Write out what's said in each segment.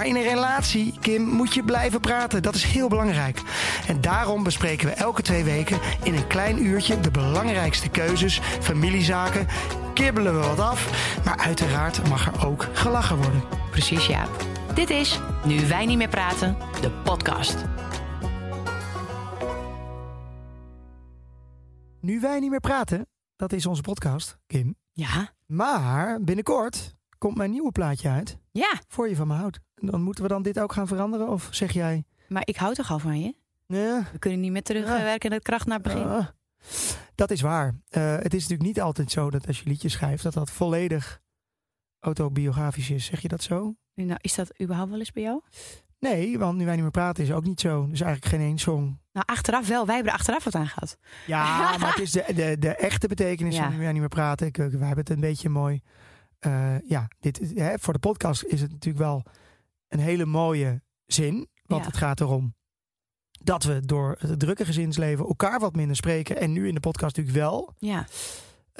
Maar in een relatie, Kim, moet je blijven praten. Dat is heel belangrijk. En daarom bespreken we elke twee weken in een klein uurtje de belangrijkste keuzes, familiezaken. Kibbelen we wat af, maar uiteraard mag er ook gelachen worden. Precies, Jaap. Dit is Nu wij niet meer praten, de podcast. Nu wij niet meer praten, dat is onze podcast, Kim. Ja? Maar binnenkort komt mijn nieuwe plaatje uit. Ja, Voor je van me houdt. Dan moeten we dan dit ook gaan veranderen? Of zeg jij... maar ik hou toch al van je? Nee, We kunnen niet met terugwerkende kracht naar het begin. Dat is waar. Eh, het is natuurlijk niet altijd zo dat als je liedjes schrijft, dat dat volledig autobiografisch is. Zeg je dat zo? Nou, is dat überhaupt wel eens bij jou? Nee, want nu wij niet meer praten is ook niet zo. Dus eigenlijk geen één song. Nou, achteraf wel. Wij hebben er achteraf wat aan gehad. Ja, maar het is de, de, de echte betekenis Ja. van nu wij niet meer praten. Ik, wij hebben het een beetje mooi. eh, ja, dit, hè, voor de podcast is het natuurlijk wel een hele mooie zin. Want Ja. het gaat erom dat we door het drukke gezinsleven elkaar wat minder spreken. En nu in de podcast natuurlijk wel. Ja,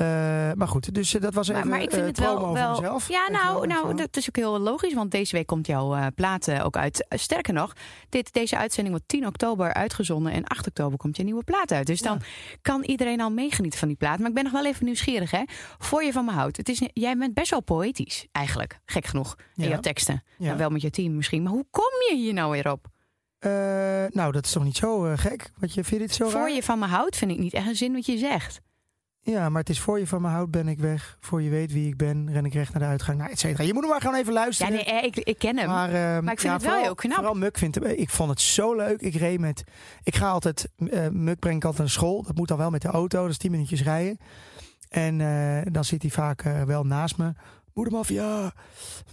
Eh, maar goed, dus eh, dat was maar, even maar ik vind eh, het wel... mezelf. ja, nou, nou, dat is ook heel logisch. Want deze week komt jouw plaat ook uit. Sterker nog, dit, deze uitzending wordt 10 oktober uitgezonden. En 8 oktober komt je nieuwe plaat uit. Dus dan kan iedereen al meegenieten van die plaat. Maar ik ben nog wel even nieuwsgierig, hè. Voor je van me houdt. Het is, jij bent best wel poëtisch, eigenlijk. Gek genoeg. In Ja. jouw teksten. Ja. Nou, wel met je team misschien. Maar hoe kom je hier nou weer op? Nou, dat is toch niet zo gek? Wat je, vind je dit zo Voor raar? je van me houdt vind ik niet echt een zin wat je zegt. Ja, maar het is voor je van me houdt, ben ik weg. Voor je weet wie ik ben, ren ik recht naar de uitgang. Nou, et cetera. Je moet hem maar gewoon even Ja, luisteren. nee, eh, ik, ik ken hem. Maar, ehm, Maar ik vind het wel vooral, heel knap. Vooral Muk vindt hem. Ik vond het zo leuk. Ik reed met. Ik ga altijd. eh Muk breng ik altijd naar school. Dat moet dan wel met de auto. Dat is 10 minuutjes rijden. En eh, dan zit hij vaak eh, wel naast me. Moeder af, ja.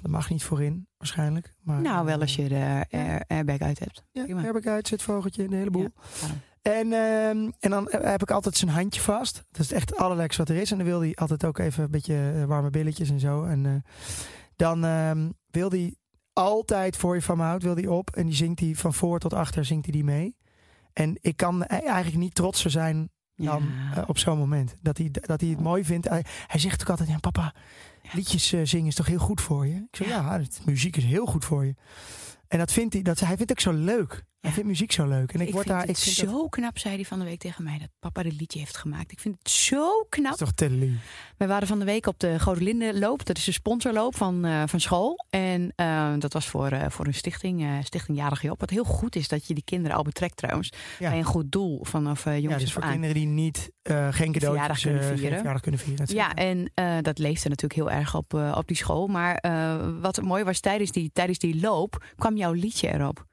Dat mag niet voorin, waarschijnlijk. Maar, nou, wel als je de air- airbag uit hebt. Ja, ik uit, zit vogeltje, de hele boel. Ja. En, ehm, en dan heb ik altijd zijn handje vast. Dat is echt het allerlekste wat er is. En dan wil hij altijd ook even een beetje eh, warme billetjes en zo. En eh, dan ehm, wil hij altijd voor je van me houdt, wil hij op. En die zingt hij van voor tot achter, zingt hij die mee. En ik kan e- eigenlijk niet trotser zijn dan Ja. eh, op zo'n moment. Dat hij, dat hij het mooi vindt. Hij, hij zegt ook altijd, ja papa, liedjes eh, zingen is toch heel goed voor je? Ik zeg, ja, muziek is heel goed voor je. En dat vindt hij, dat, hij vindt het ook zo leuk. Hij vindt muziek zo leuk. En ik, ik word vind daar, het ik vind zo dat, knap, zei hij van de week tegen mij, dat papa dit liedje heeft gemaakt. Ik vind het zo dat knap. is toch te lief. Wij waren van de week op de Godelinde loop. Dat is de sponsorloop van, eh, van school. En eh, dat was voor, eh, voor een stichting, Stichting Jarig Job. Wat heel goed is dat je die kinderen al betrekt trouwens. Ja. Bij een goed doel vanaf eh Ja, jongens dus voor aan. kinderen die niet geen cadeautjes Verjaardag kunnen vieren. verjaardag kunnen vieren. Ja, en dat leefde natuurlijk heel erg op, op die school. Maar wat mooi was, tijdens die, tijdens die loop kwam jouw liedje erop.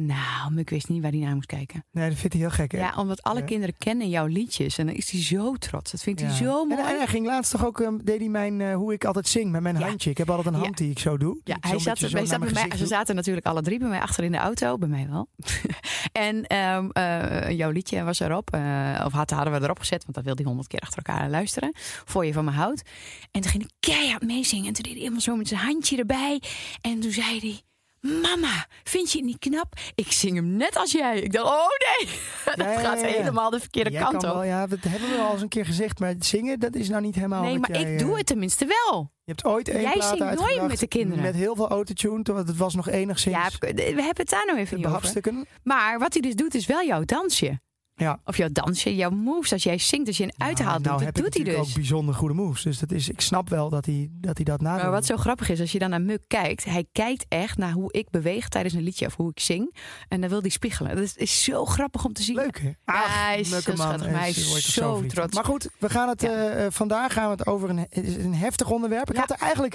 Nou, ik wist niet waar hij naar moest kijken. Nee, dat vindt hij heel gek. Hè? Ja, omdat alle Ja. kinderen kennen jouw liedjes. En dan is hij zo trots. Dat vindt hij Ja. zo mooi. en hij ging laatst toch ook, ehm, deed hij mijn, eh, hoe ik altijd zing met mijn Ja. handje. Ik heb altijd een hand die ik zo doe. Ja, ik hij zat, mijn bij mij, ze zaten natuurlijk alle drie bij mij achter in de auto. Bij mij wel. en ehm, eh, jouw liedje was erop. eh, of had, hadden we erop gezet, want dat wilde hij honderd keer achter elkaar luisteren. Voor je van me houdt. En toen ging hij keihard meezingen. En toen deed hij helemaal zo met zijn handje erbij. En toen zei hij... Mama, vind je het niet knap? Ik zing hem net als jij. Ik dacht, oh nee, dat Ja, gaat ja, ja. helemaal de verkeerde Jij kant kan op. wel, ja, dat hebben we al eens een keer gezegd. Maar zingen, dat is nou niet helemaal nee, maar jij, ik eh, doe het tenminste wel. Je hebt ooit één Jij zingt nooit met de kinderen. Met heel veel autotune. terwijl Het was nog enigszins Ja, we hebben het daar nou even niet over. Maar wat hij dus doet, is wel jouw dansje. Ja. Of jouw dansje, jouw moves. Als jij zingt, als je een uithaal nou, doet, nou dat doet hij dus. ook bijzonder goede moves. Dus dat is, ik snap wel dat hij dat, hij dat nadoet. Maar wat zo grappig is, als je dan naar Muk kijkt, hij kijkt echt naar hoe ik beweeg tijdens een liedje of hoe ik zing. En dan wil hij spiegelen. Dat is, is zo grappig om te zien. Leuk hè? hij is zo man. schattig, hij is zo trots. Maar goed, we gaan het, Ja. eh, eh, vandaag gaan we het over een, het een heftig onderwerp. Ik Ja. had er eigenlijk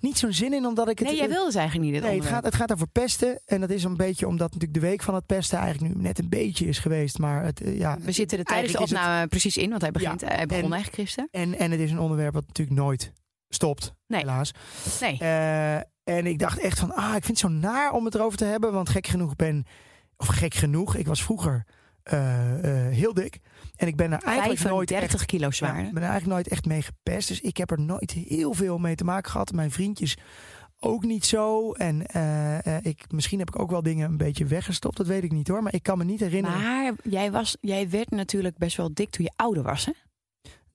niet zo'n zin in, omdat ik het... Nee, jij eh, wilde dus eigenlijk niet dit Nee, het gaat, het gaat over pesten. En dat is een beetje omdat natuurlijk de week van het pesten eigenlijk nu net een beetje is geweest. Maar het, ja, We zitten tijdens de eigenlijk is het- opname precies in, want hij, begint, Ja, hij begon en- eigenlijk gisteren. En, en het is een onderwerp wat natuurlijk nooit stopt, Nee. helaas. Nee. Eh, en ik dacht echt van, ah, ik vind het zo naar om het erover te hebben. Want gek genoeg ben, of gek genoeg, ik was vroeger eh, eh, heel dik. En ik ben er eigenlijk nooit 35 echt, kilo ja, zwaar. ik ben er eigenlijk nooit echt mee gepest. Dus ik heb er nooit heel veel mee te maken gehad. Mijn vriendjes ook niet zo. En eh, eh, ik, misschien heb ik ook wel dingen een beetje weggestopt. Dat weet ik niet hoor. Maar ik kan me niet herinneren. Maar jij, was, jij werd natuurlijk best wel dik toen je ouder was, hè?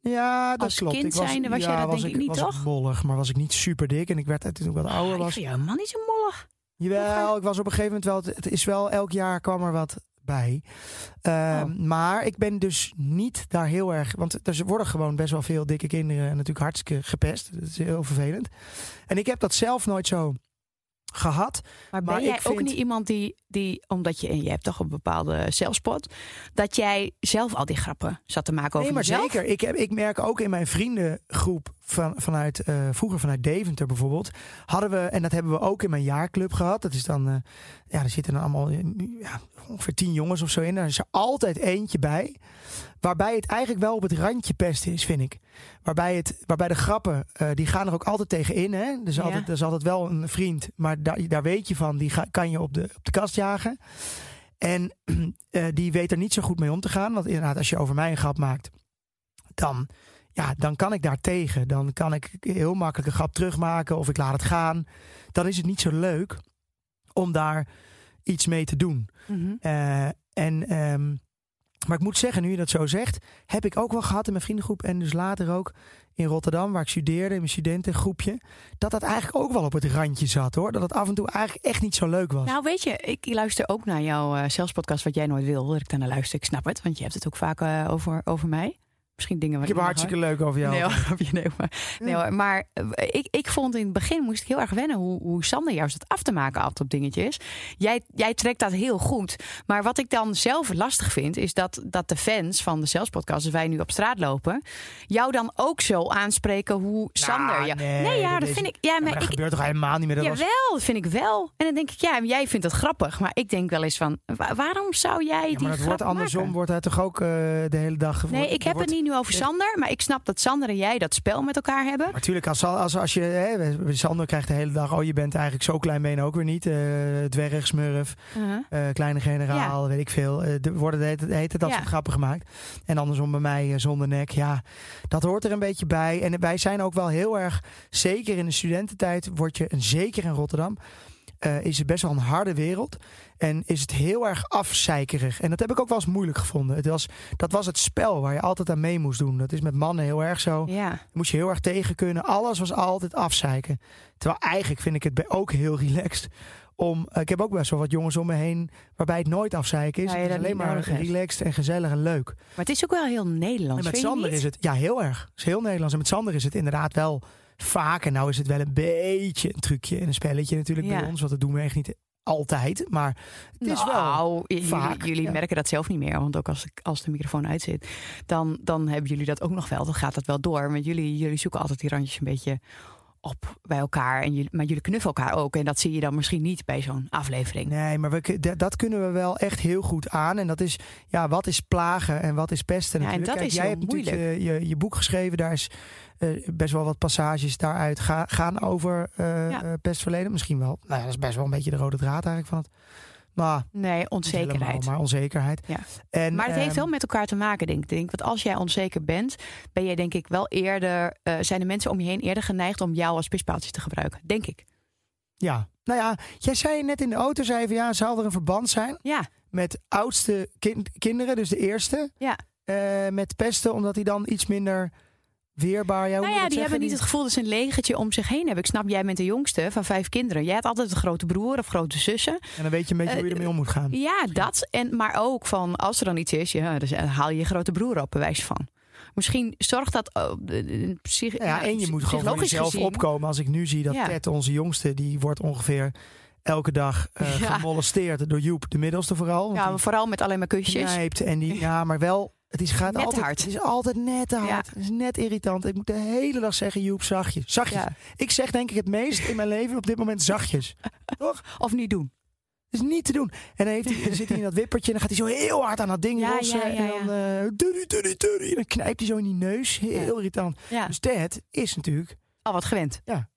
ja, dat als klopt. kind ik was, zijnde was ja, jij dat was denk ik niet, was toch? mollig, maar was ik niet super dik. En ik werd toen ik wat ouder Ah, ik was. jou helemaal niet zo mollig. Jawel, ik was op een gegeven moment wel. Het is wel elk jaar kwam er wat bij. Ehm, Oh. Maar ik ben dus niet daar heel erg. Want er worden gewoon best wel veel dikke kinderen natuurlijk hartstikke gepest. Dat is heel vervelend. En ik heb dat zelf nooit zo gehad. Maar, Maar ben jij ik ook niet iemand die, die, omdat je, en je hebt toch een bepaalde zelfspot, dat jij zelf al die grappen zat te maken over nee, maar zeker. Ik, heb, ik merk ook in mijn vriendengroep van, vanuit eh, vroeger vanuit Deventer bijvoorbeeld. Hadden we, en dat hebben we ook in mijn jaarclub gehad. Dat is dan, eh, ja, er zitten dan allemaal ja, ongeveer tien jongens of zo in. Daar is er altijd eentje bij. Waarbij het eigenlijk wel op het randje pesten is, vind ik. Waarbij, het, waarbij de grappen, eh, die gaan er ook altijd tegen in. Hè? Er, is Ja. altijd, er is altijd wel een vriend, maar daar, daar weet je van, die ga, kan je op de, op de kast jagen. En eh, die weet er niet zo goed mee om te gaan. Want inderdaad, als je over mij een grap maakt, dan, ja, dan kan ik daar tegen. Dan kan ik heel makkelijk een grap terugmaken of ik laat het gaan. Dan is het niet zo leuk om daar iets mee te doen. Mhm. Eh, en, ehm, maar ik moet zeggen, nu je dat zo zegt, heb ik ook wel gehad in mijn vriendengroep en dus later ook in Rotterdam, waar ik studeerde, in mijn studentengroepje, dat dat eigenlijk ook wel op het randje zat hoor. Dat het af en toe eigenlijk echt niet zo leuk was. Nou, weet je, ik luister ook naar jouw eh zelfspodcast, wat jij nooit wil. Dat ik daarnaar luister. Ik snap het, want je hebt het ook vaak eh, over, over mij. Misschien dingen ik waar heb hartstikke leuk over jou. Nee, nee, maar, nee hoor, maar eh, ik, ik vond in het begin moest ik heel erg wennen hoe, hoe Sander jou zat af te maken altijd op dingetjes. Jij, jij trekt dat heel goed. Maar wat ik dan zelf lastig vind, is dat, dat de fans van de Zelfspodcast, als wij nu op straat lopen, jou dan ook zo aanspreken hoe Sander. Nou, jou- nee, ja, dat dat is- vind ik. Ja, maar maar dat ik, gebeurt toch helemaal niet meer. Dat Jawel, dat vind ik wel. En dan denk ik, ja, jij vindt het grappig. Maar ik denk wel eens van, wa- waarom zou jij Ja, die maar dat wordt andersom, wordt hij toch ook eh, de hele dag Nee, wordt- ik heb het niet nu over. Sander. Maar ik snap dat Sander en jij dat spel met elkaar hebben. Natuurlijk, als, als, als je. Hè, Sander krijgt de hele dag. Oh, je bent eigenlijk zo klein ben je ook weer niet. eh dwerg, smurf, Uh-huh. eh, kleine generaal, weet ik veel. Eh, er worden de de hele tijd dat Ja. soort grappen gemaakt. En andersom bij mij zonder nek. Ja, dat hoort er een beetje bij. En wij zijn ook wel heel erg. Zeker in de studententijd word je. En zeker in Rotterdam. Eh, is het best wel een harde wereld. En is het heel erg afzeikerig. En dat heb ik ook wel eens moeilijk gevonden. Het was, dat was het spel waar je altijd aan mee moest doen. Dat is met mannen heel erg zo. Ja. Moest je heel erg tegen kunnen. Alles was altijd afzeiken. Terwijl eigenlijk vind ik het ook heel relaxed. Om, eh, ik heb ook best wel wat jongens om me heen waarbij het nooit afzeiken is. Ja, het is alleen maar relaxed en gezellig en leuk. Maar het is ook wel heel Nederlands. En met Sander is het, ja heel erg. Het is heel Nederlands. En met Sander is het inderdaad wel vaak. En nou is het wel een beetje een trucje en een spelletje natuurlijk Ja. bij ons. Want dat doen we echt niet altijd. Maar het is wel... nou, vaak, jullie ja. merken dat zelf niet meer. Want ook als, ik- als de microfoon uitzit, dan, dan hebben jullie dat ook nog wel. Dan gaat dat wel door. Want jullie, jullie zoeken altijd die randjes een beetje op bij elkaar. En jullie, maar jullie knuffelen elkaar ook. En dat zie je dan misschien niet bij zo'n aflevering. Nee, maar we, dat- kunnen we wel echt heel goed aan. En dat is, ja, wat is plagen en wat is pesten Ja, en natuurlijk. dat is jij hebt natuurlijk je, je, je boek geschreven. Daar is eh, best wel wat passages daaruit ga, gaan over Ja. eh, pestverleden. Misschien wel. Nou, ja, dat is best wel een beetje de rode draad eigenlijk van het. Maar Nee, onzekerheid. helemaal, maar onzekerheid. Ja. En, Maar het heeft ehm, wel met elkaar te maken, denk ik. denk. Want als jij onzeker bent, ben je denk ik wel eerder... eh, zijn de mensen om je heen eerder geneigd om jou als pispaaltje te gebruiken. Denk ik. Ja, nou ja, jij zei net in de auto, zei van ja, zal er een verband zijn Ja, met oudste kind- kinderen, dus de eerste, ja. eh, met pesten, omdat die dan iets minder weerbaar, ja, Nou ja, die hebben niet het gevoel dat ze een legertje om zich heen hebben. Ik snap, jij bent de jongste van vijf kinderen. Jij hebt altijd een grote broer of grote zussen. En dan weet je een beetje hoe je Eh, ermee om moet gaan. Ja, dat. En, maar ook van, als er dan iets is, ja, dus haal je je grote broer op, bewijs van. Misschien zorgt dat... Psych- Ja, en je moet gewoon voor jezelf gezien- opkomen. Als ik nu zie dat Ja. Ted, onze jongste, die wordt ongeveer elke dag eh, Ja. gemolesteerd door Joep, de middelste vooral. Ja, die vooral met alleen maar kusjes. knijpt en die, ja, maar wel, het is, gaat Net altijd, hard. Het is altijd net Ja. hard. Het is net irritant. Ik moet de hele dag zeggen, Joep, zachtjes. Zachtjes. Ja. Ik zeg denk ik het meest in mijn leven op dit moment zachtjes. Toch? Of niet doen. Dat is niet te doen. En dan, heeft hij, dan zit hij in dat wippertje en dan gaat hij zo heel hard aan dat ding Ja, lossen. En dan, durry, durry. En dan knijpt hij zo in die neus. Heel irritant. Dus Ted is natuurlijk al wat gewend. Ja,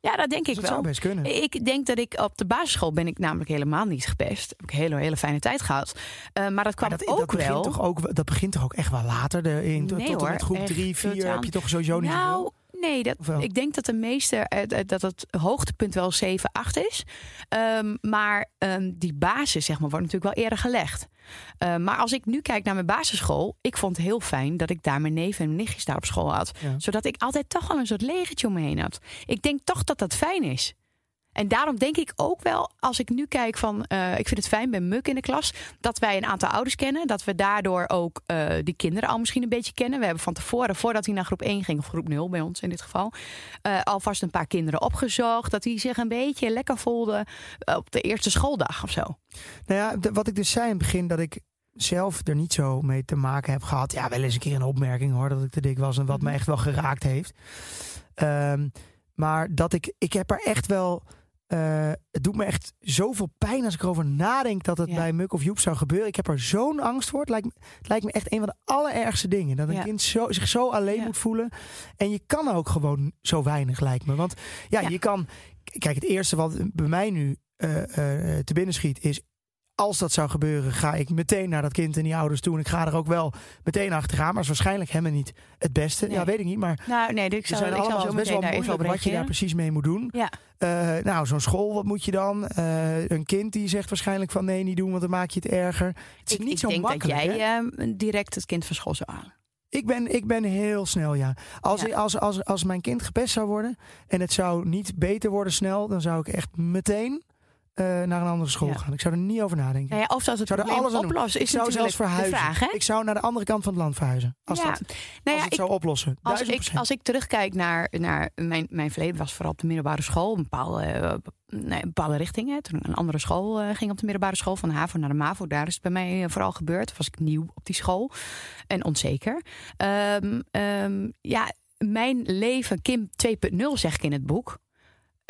dat denk ik dat wel. zou best kunnen. Ik denk dat ik op de basisschool ben ik namelijk helemaal niet gepest. Heb ik een hele, hele fijne tijd gehad. Uh, maar dat kwam Maar dat, ook dat, begint wel. toch ook, dat begint toch ook echt wel later? De, in, tot Nee, tot hoor, groep echt 3, 4 totaal heb je toch sowieso niet? Nou, nee, dat, ik denk dat de meeste eh, eh, dat het hoogtepunt wel 7, 8 is. Ehm, maar ehm, die basis, zeg maar, wordt natuurlijk wel eerder gelegd. Ehm, maar als ik nu kijk naar mijn basisschool, ik vond het heel fijn dat ik daar mijn neven en nichtjes daar op school had. Ja. Zodat ik altijd toch wel een soort legertje om me heen had. Ik denk toch dat dat fijn is. En daarom denk ik ook wel, als ik nu kijk van, eh, ik vind het fijn bij Muk in de klas, dat wij een aantal ouders kennen. Dat we daardoor ook eh, die kinderen al misschien een beetje kennen. We hebben van tevoren, voordat hij naar groep 1 ging, of groep 0 bij ons in dit geval, eh, alvast een paar kinderen opgezocht. Dat die zich een beetje lekker voelden op de eerste schooldag of zo. Nou ja, de- wat ik dus zei in het begin, dat ik zelf er niet zo mee te maken heb gehad. Ja, wel eens een keer een opmerking hoor, dat ik te dik was en wat Mhm. me echt wel geraakt heeft. Ehm, maar dat ik, ik heb er echt wel. Eh, het doet me echt zoveel pijn als ik erover nadenk dat het Ja. bij Muk of Joep zou gebeuren. Ik heb er zo'n angst voor. Het lijkt, het lijkt me echt een van de allerergste dingen. Dat een Ja. kind zo, zich zo alleen Ja. moet voelen. En je kan ook gewoon zo weinig, lijkt me. Want ja, Ja. je kan. Kijk, het eerste wat bij mij nu eh, eh, te binnen schiet is als dat zou gebeuren, ga ik meteen naar dat kind en die ouders toe. En ik ga er ook wel meteen achteraan. Maar is waarschijnlijk helemaal niet het beste. Nee. Ja, weet ik niet. Maar Nou, nee, ik zou, zijn ik allemaal zo best wel moeilijk wat je daar precies mee moet doen. Ja, Eh, nou, zo'n school, wat moet je dan? Eh, een kind die zegt waarschijnlijk van nee, niet doen, want dan maak je het erger. Het is ik, niet ik zo denk makkelijk. dat hè? jij eh, direct het kind van school zou halen. Ik ben, ik ben heel snel, ja. Als, Ja. ik- als, als, als mijn kind gepest zou worden en het zou niet beter worden snel, dan zou ik echt meteen naar een andere school Ja. gaan. Ik zou er niet over nadenken. Nou ja, of het zou probleem alles oplossen, ik is zou zelfs verhuizen. de vraag, hè? Ik zou naar de andere kant van het land verhuizen. Als, ja. dat, nou als ja, het ik, zou oplossen. Als ik, als ik terugkijk naar, naar mijn, mijn verleden, was vooral op de middelbare school. Een bepaalde, eh, nee, een bepaalde richting. Hè. Toen ik een andere school eh, ging op de middelbare school, van de HAVO naar de MAVO. Daar is het bij mij eh, vooral gebeurd. Was ik nieuw op die school en onzeker. Ehm, ehm, ja, mijn leven, Kim 2.0 zeg ik in het boek,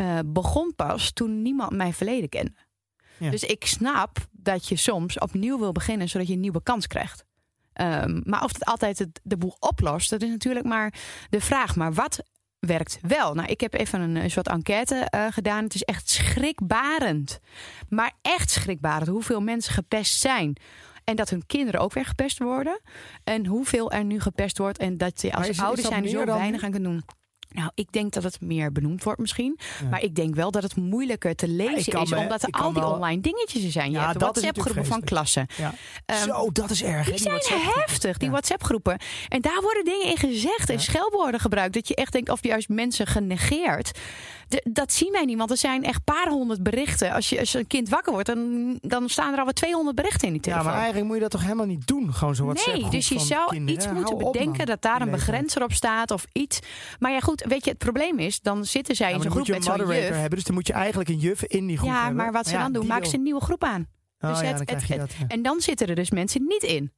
eh, begon pas toen niemand mijn verleden kende. Ja. Dus ik snap dat je soms opnieuw wil beginnen, zodat je een nieuwe kans krijgt. Ehm, maar of het altijd het, de boel oplost, dat is natuurlijk maar de vraag. Maar wat werkt wel? Nou, ik heb even een, een soort enquête eh, gedaan. Het is echt schrikbarend. Maar echt schrikbarend hoeveel mensen gepest zijn. En dat hun kinderen ook weer gepest worden. En hoeveel er nu gepest wordt. En dat je als is- ouders zijn er zo weinig nu? aan kunnen doen. Nou, ik denk dat het meer benoemd wordt misschien. Ja. Maar ik denk wel dat het moeilijker te lezen is. me- Omdat er al die wel- online dingetjes er zijn. Je Ja, hebt de WhatsApp-groepen van klassen. Ja. Ehm, Zo, dat is erg. hè, die zijn heftig, die Ja. WhatsApp-groepen. En daar worden dingen in gezegd en Ja. schelwoorden gebruikt. Dat je echt denkt, of juist mensen genegeerd. De- dat zien wij niet, want er zijn echt paar honderd berichten. Als je als een kind wakker wordt, dan, dan staan er alweer 200 berichten in die Ja, telefoon. maar eigenlijk moet je dat toch helemaal niet doen? Gewoon zo'n WhatsApp Nee, dus je zou kinderen. iets Ja, moeten hou bedenken dat daar Die een begrenzer op staat of iets. Maar ja, goed, weet je, het probleem is, dan zitten zij Ja, in zo'n groep moet je met een zo'n moderator juf. hebben. Dus dan moet je eigenlijk een juf in die groep Ja, hebben. maar wat ze ja, dan doen, maken ze een nieuwe groep aan. Oh, Dus ja, het- dan krijg het- je dat. ja. En dan zitten er dus mensen niet in.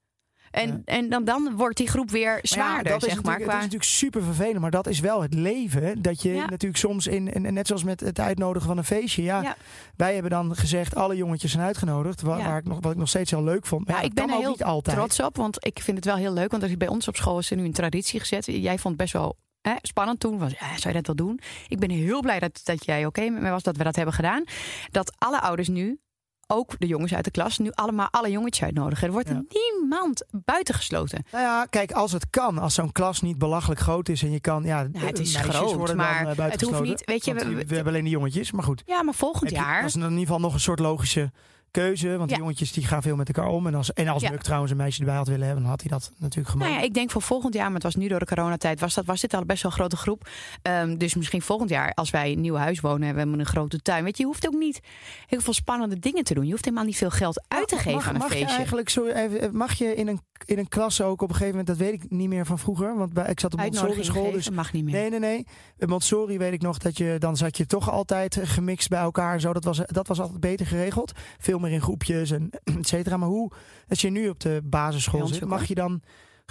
En, Ja. en dan, dan wordt die groep weer ja, zwaarder, dat is zeg maar. Het is natuurlijk super vervelend, maar dat is wel het leven. Dat je Ja. natuurlijk soms in, en net zoals met het uitnodigen van een feestje. Ja, Ja. wij hebben dan gezegd, alle jongetjes zijn uitgenodigd. Waar, Ja. waar ik nog, wat ik nog steeds heel leuk vond. Maar Ja, ja, ik dat ben er ook heel niet altijd. trots op, want ik vind het wel heel leuk. Want bij ons op school is er nu een traditie gezet. Jij vond het best wel hè, spannend toen. Was, ja, zou je dat wel doen? Ik ben heel blij dat, dat jij oké met mij was dat we dat hebben gedaan. Dat alle ouders nu, ook de jongens uit de klas, nu allemaal alle jongetjes uitnodigen. Er wordt Ja. niemand buitengesloten. Nou ja, kijk, als het kan, als zo'n klas niet belachelijk groot is en je kan, ja, Nou, het is groot, maar dan, eh, het hoeft niet, weet je, we- hebben alleen de jongetjes, maar goed. Ja, maar volgend je- jaar. dat is in ieder geval nog een soort logische keuze, want de jongetjes die gaan veel met elkaar om. En als, en als. Muk trouwens een meisje erbij had willen hebben, dan had hij dat natuurlijk gemaakt. Nou ja, ik denk voor volgend jaar, maar het was nu door de coronatijd, was, dat, was dit al best wel een grote groep. Ehm, dus misschien volgend jaar, als wij een nieuw huis wonen en we hebben een grote tuin. Weet je, je hoeft ook niet heel veel spannende dingen te doen. Je hoeft helemaal niet veel geld uit te geven mag, aan een mag je feestje. eigenlijk zo even, mag je in een, in een klas ook op een gegeven moment, dat weet ik niet meer van vroeger, want bij, ik zat op Montessori school, geven dus mag niet meer. Nee, nee, nee. Bij Montessori weet ik nog dat je dan zat je toch altijd gemixt bij elkaar. Zo, dat was, dat was altijd beter geregeld. Veel meer in groepjes en et cetera. Maar hoe, als je nu op de basisschool zit, mag je dan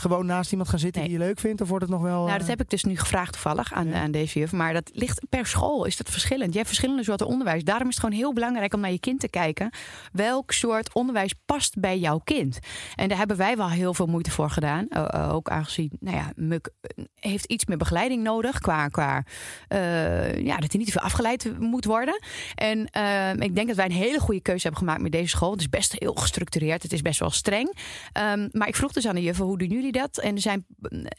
gewoon naast iemand gaan zitten Nee. die je leuk vindt? Of wordt het nog wel... Nou, eh, dat heb ik dus nu gevraagd toevallig aan, Ja. aan deze juf. Maar dat ligt per school is dat verschillend. Je hebt verschillende soorten onderwijs. Daarom is het gewoon heel belangrijk om naar je kind te kijken. Welk soort onderwijs past bij jouw kind? En daar hebben wij wel heel veel moeite voor gedaan. Eh, eh, ook aangezien, nou ja, Muk eh, heeft iets meer begeleiding nodig. Qua, qua eh, ja, dat hij niet te veel afgeleid moet worden. En eh, ik denk dat wij een hele goede keuze hebben gemaakt met deze school. Het is best heel gestructureerd. Het is best wel streng. Ehm, maar ik vroeg dus aan de juffen, hoe doen jullie dat? En er zijn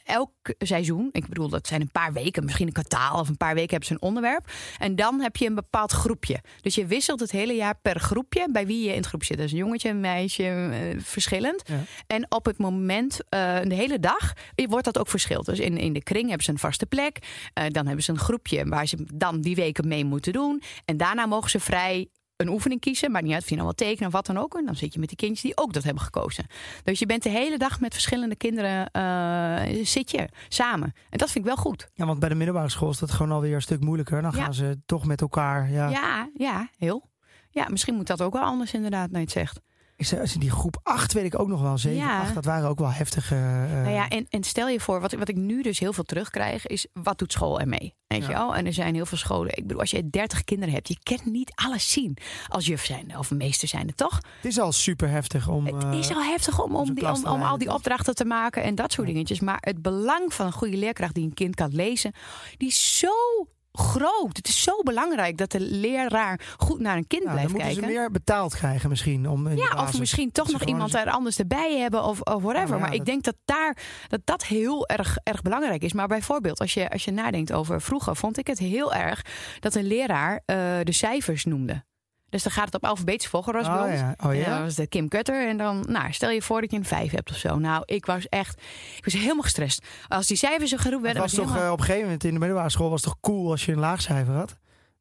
elk seizoen, ik bedoel, dat zijn een paar weken, misschien een kwartaal of een paar weken hebben ze een onderwerp. En dan heb je een bepaald groepje. Dus je wisselt het hele jaar per groepje bij wie je in het groep zit. Dus een jongetje, een meisje, eh, verschillend. Ja. En op het moment, eh, de hele dag, wordt dat ook verschild. Dus in, in de kring hebben ze een vaste plek. Eh, dan hebben ze een groepje waar ze dan die weken mee moeten doen. En daarna mogen ze vrij een oefening kiezen. Maar niet uit of je nou wat tekenen of wat dan ook. En dan zit je met die kindjes die ook dat hebben gekozen. Dus je bent de hele dag met verschillende kinderen eh, zit je samen. En dat vind ik wel goed. Ja, want bij de middelbare school is dat gewoon alweer een stuk moeilijker. Dan Ja. gaan ze toch met elkaar... Ja. Ja, ja, heel. Ja, misschien moet dat ook wel anders inderdaad, naar je het zegt. Ik zei, als je die groep 8 weet ik ook nog wel. 7, Ja. 8, dat waren ook wel heftige... eh, Nou ja, en, en stel je voor, wat, wat ik nu dus heel veel terugkrijg, is wat doet school ermee? Weet Ja. je wel? En er zijn heel veel scholen. Ik bedoel, als je 30 kinderen hebt, je kan niet alles zien als juf zijn of meester zijn, toch? Het is al super heftig om... Het eh, is al heftig om, om, die, om, om al die opdrachten te maken en dat soort dingetjes. Maar het belang van een goede leerkracht die een kind kan lezen, die is zo groot. Het is zo belangrijk dat de leraar goed naar een kind dan blijft moeten kijken. ze meer betaald krijgen misschien. Om in de Ja, of misschien toch nog iemand er anders erbij hebben of, of whatever. Ja, maar ik denk dat daar dat, dat heel erg, erg belangrijk is. Maar bijvoorbeeld, als je, als je nadenkt over vroeger, vond ik het heel erg dat een leraar eh, de cijfers noemde. Dus dan gaat het op alfabetische volgorde Oh ja, oh En ja. dan was de Kim Cutter. En dan, nou, stel je voor dat je een vijf hebt of zo. Nou, ik was echt, ik was helemaal gestrest. Als die cijfers zo geroepen Het werden, was toch helemaal- eh, op een gegeven moment in de middelbare school was het toch cool als je een laag cijfer had?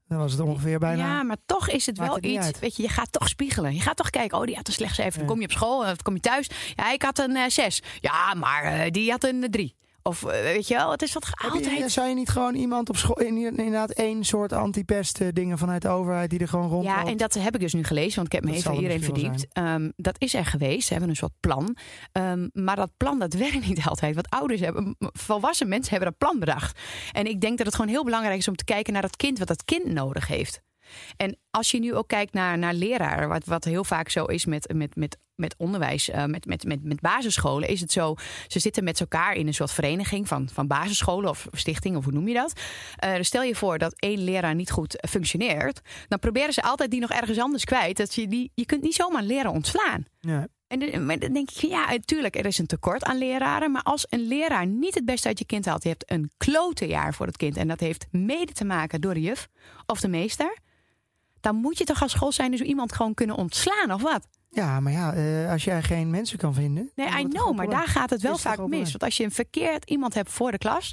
Dan was het ongeveer bijna. Ja, maar toch is het wel het iets. uit. Weet je, je gaat toch spiegelen. Je gaat toch kijken. Oh, die had een slecht cijfer. Dan kom je op school dan kom je thuis. Ja, ik had een eh, zes. Ja, maar eh, die had een eh, drie. Of eh, weet je wel, het is wat je- altijd. zou je niet gewoon iemand op school, in- inderdaad één soort antipest dingen vanuit de overheid die er gewoon rond Ja, en dat heb ik dus nu gelezen, want ik heb me Dat even er hierin verdiept. Ehm, dat is er geweest. Ze hebben een soort plan. Ehm, maar dat plan, dat werkt niet altijd. Wat ouders hebben, volwassen mensen hebben dat plan bedacht. En ik denk dat het gewoon heel belangrijk is om te kijken naar dat kind, wat dat kind nodig heeft. En als je nu ook kijkt naar, naar leraren, wat, wat heel vaak zo is met, met, met, met onderwijs, eh, met, met, met, met basisscholen, is het zo, ze zitten met elkaar in een soort vereniging van, van basisscholen of stichting, of hoe noem je dat? Eh, dus stel je voor dat één leraar niet goed functioneert, dan proberen ze altijd die nog ergens anders kwijt. Dat je, die, je kunt niet zomaar leraar ontslaan. Ja. En dan denk ik, ja, natuurlijk, er is een tekort aan leraren. Maar als een leraar niet het beste uit je kind haalt, je hebt een klote jaar voor het kind. En dat heeft mede te maken door de juf of de meester. Dan moet je toch als school zijn, dus iemand gewoon kunnen ontslaan of wat? ja, maar ja, eh, als jij geen mensen kan vinden. Nee, I know, maar daar gaat het wel vaak mis. Want als je een verkeerd iemand hebt voor de klas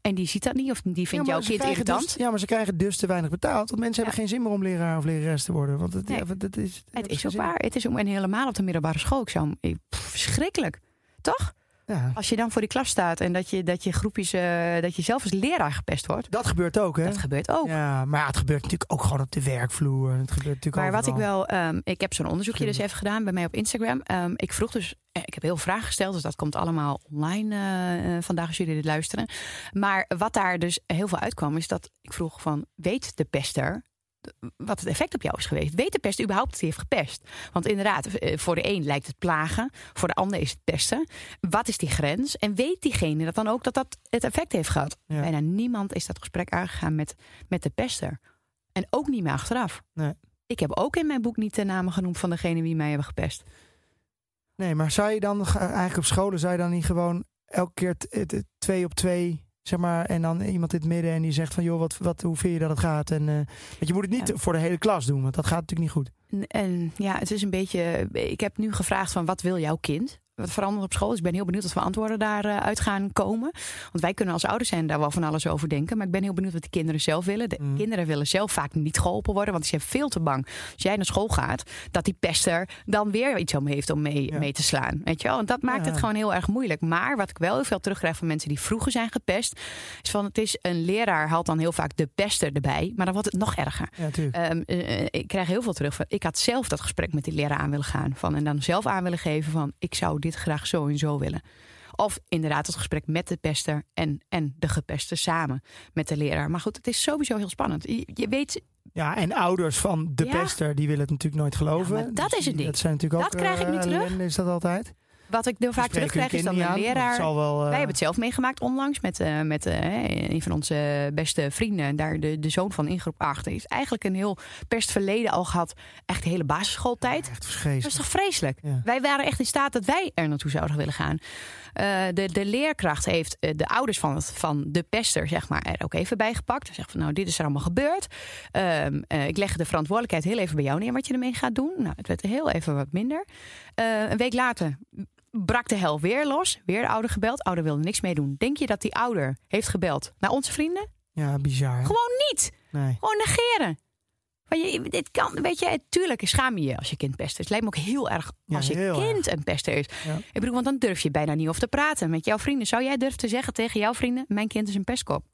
en die ziet dat niet of die vindt Ja, jouw kind irritant. Dus, ja, maar ze krijgen dus te weinig betaald. Want mensen Ja. hebben geen zin meer om leraar of lerares te worden. Want het, Nee. ja, want het is, Het is ook waar. Het is ook, en helemaal op de middelbare school. Ik zou, verschrikkelijk. Toch? Ja. Als je dan voor die klas staat en dat je, dat je groepjes, eh, dat je zelf als leraar gepest wordt. Dat gebeurt ook, hè? Dat gebeurt ook. Ja, maar ja, het gebeurt natuurlijk ook gewoon op de werkvloer. Het gebeurt natuurlijk Maar wat ik wel, ehm, ik heb zo'n onderzoekje dus even gedaan bij mij op Instagram. Ehm, ik vroeg dus, eh, ik heb heel veel vragen gesteld, dus dat komt allemaal online eh, vandaag als jullie dit luisteren. Maar wat daar dus heel veel uitkwam, is dat ik vroeg van, weet de pester wat het effect op jou is geweest? Weet de pester überhaupt dat hij heeft gepest? Want inderdaad, eh, voor de een lijkt het plagen, voor de ander is het pesten. Wat is die grens? En weet diegene dat dan ook dat dat het effect heeft gehad? Ja. Bijna niemand is dat gesprek aangegaan met, met de pester. En ook niet meer achteraf. Nee. Ik heb ook in mijn boek niet de namen genoemd van degene die mij hebben gepest. Nee, maar zou je dan eigenlijk op scholen, zou je dan niet gewoon elke keer twee op twee, zeg maar, en dan iemand in het midden en die zegt van, joh, wat, wat, hoe vind je dat het gaat? En, eh, want je moet het niet Ja. voor de hele klas doen, want dat gaat natuurlijk niet goed. En, en ja, het is een beetje. Ik heb nu gevraagd van wat wil jouw kind? Wat verandert op school? Dus ik ben heel benieuwd wat voor antwoorden daaruit uit gaan komen. Want wij kunnen als ouders zijn daar wel van alles over denken. Maar ik ben heel benieuwd wat de kinderen zelf willen. De Mm. kinderen willen zelf vaak niet geholpen worden. Want die zijn veel te bang. Als jij naar school gaat, dat die pester dan weer iets om heeft om mee, Ja. mee te slaan. Weet je wel? En dat maakt Ja. het gewoon heel erg moeilijk. Maar wat ik wel heel veel terugkrijg van mensen die vroeger zijn gepest. Is van het is een leraar haalt dan heel vaak de pester erbij. Maar dan wordt het nog erger. Ja. Ehm, eh, eh, ik krijg heel veel terug. Van, ik had zelf dat gesprek met die leraar aan willen gaan. Van, en dan zelf aan willen geven van... ik zou dit graag zo en zo willen. Of inderdaad het gesprek met de pester en, en de gepeste samen met de leraar. Maar goed, het is sowieso heel spannend. Je, je weet, Ja, en ouders van de Ja. pester, die willen het natuurlijk nooit geloven. Ja, dat Dus is het ding. Dat zijn natuurlijk ook krijg ik nu eh, terug. Is dat altijd? Wat ik heel vaak terugkrijg is dan een aan, leraar. wel, eh, Wij hebben het zelf meegemaakt onlangs met, eh, met eh, een van onze beste vrienden. Daar de, de zoon van in groep 8. Hij heeft eigenlijk een heel pestverleden al gehad. Echt de hele basisschooltijd. Echt Dat is toch vreselijk? Ja. Wij waren echt in staat dat wij er naartoe zouden willen gaan. De, de leerkracht heeft de ouders van, het, van de pester zeg maar, er ook even bij gepakt. Hij zegt van nou, dit is er allemaal gebeurd. Ehm, eh, ik leg de verantwoordelijkheid heel even bij jou neer wat je ermee gaat doen. Nou, het werd heel even wat minder. Een week later brak de hel weer los. Weer de ouder gebeld. Ouder wilde niks mee doen. Denk je dat die ouder heeft gebeld naar onze vrienden? Ja, bizar. hè? Gewoon niet. Nee. Gewoon negeren. Maar je, dit kan, weet je, tuurlijk schaam je je als je kind pester is. Het lijkt me ook heel erg Ja, als je kind een pester is. Ja. Ik bedoel, want dan durf je bijna niet over te praten met jouw vrienden. Zou jij durven te zeggen tegen jouw vrienden: Mijn kind is een pestkop?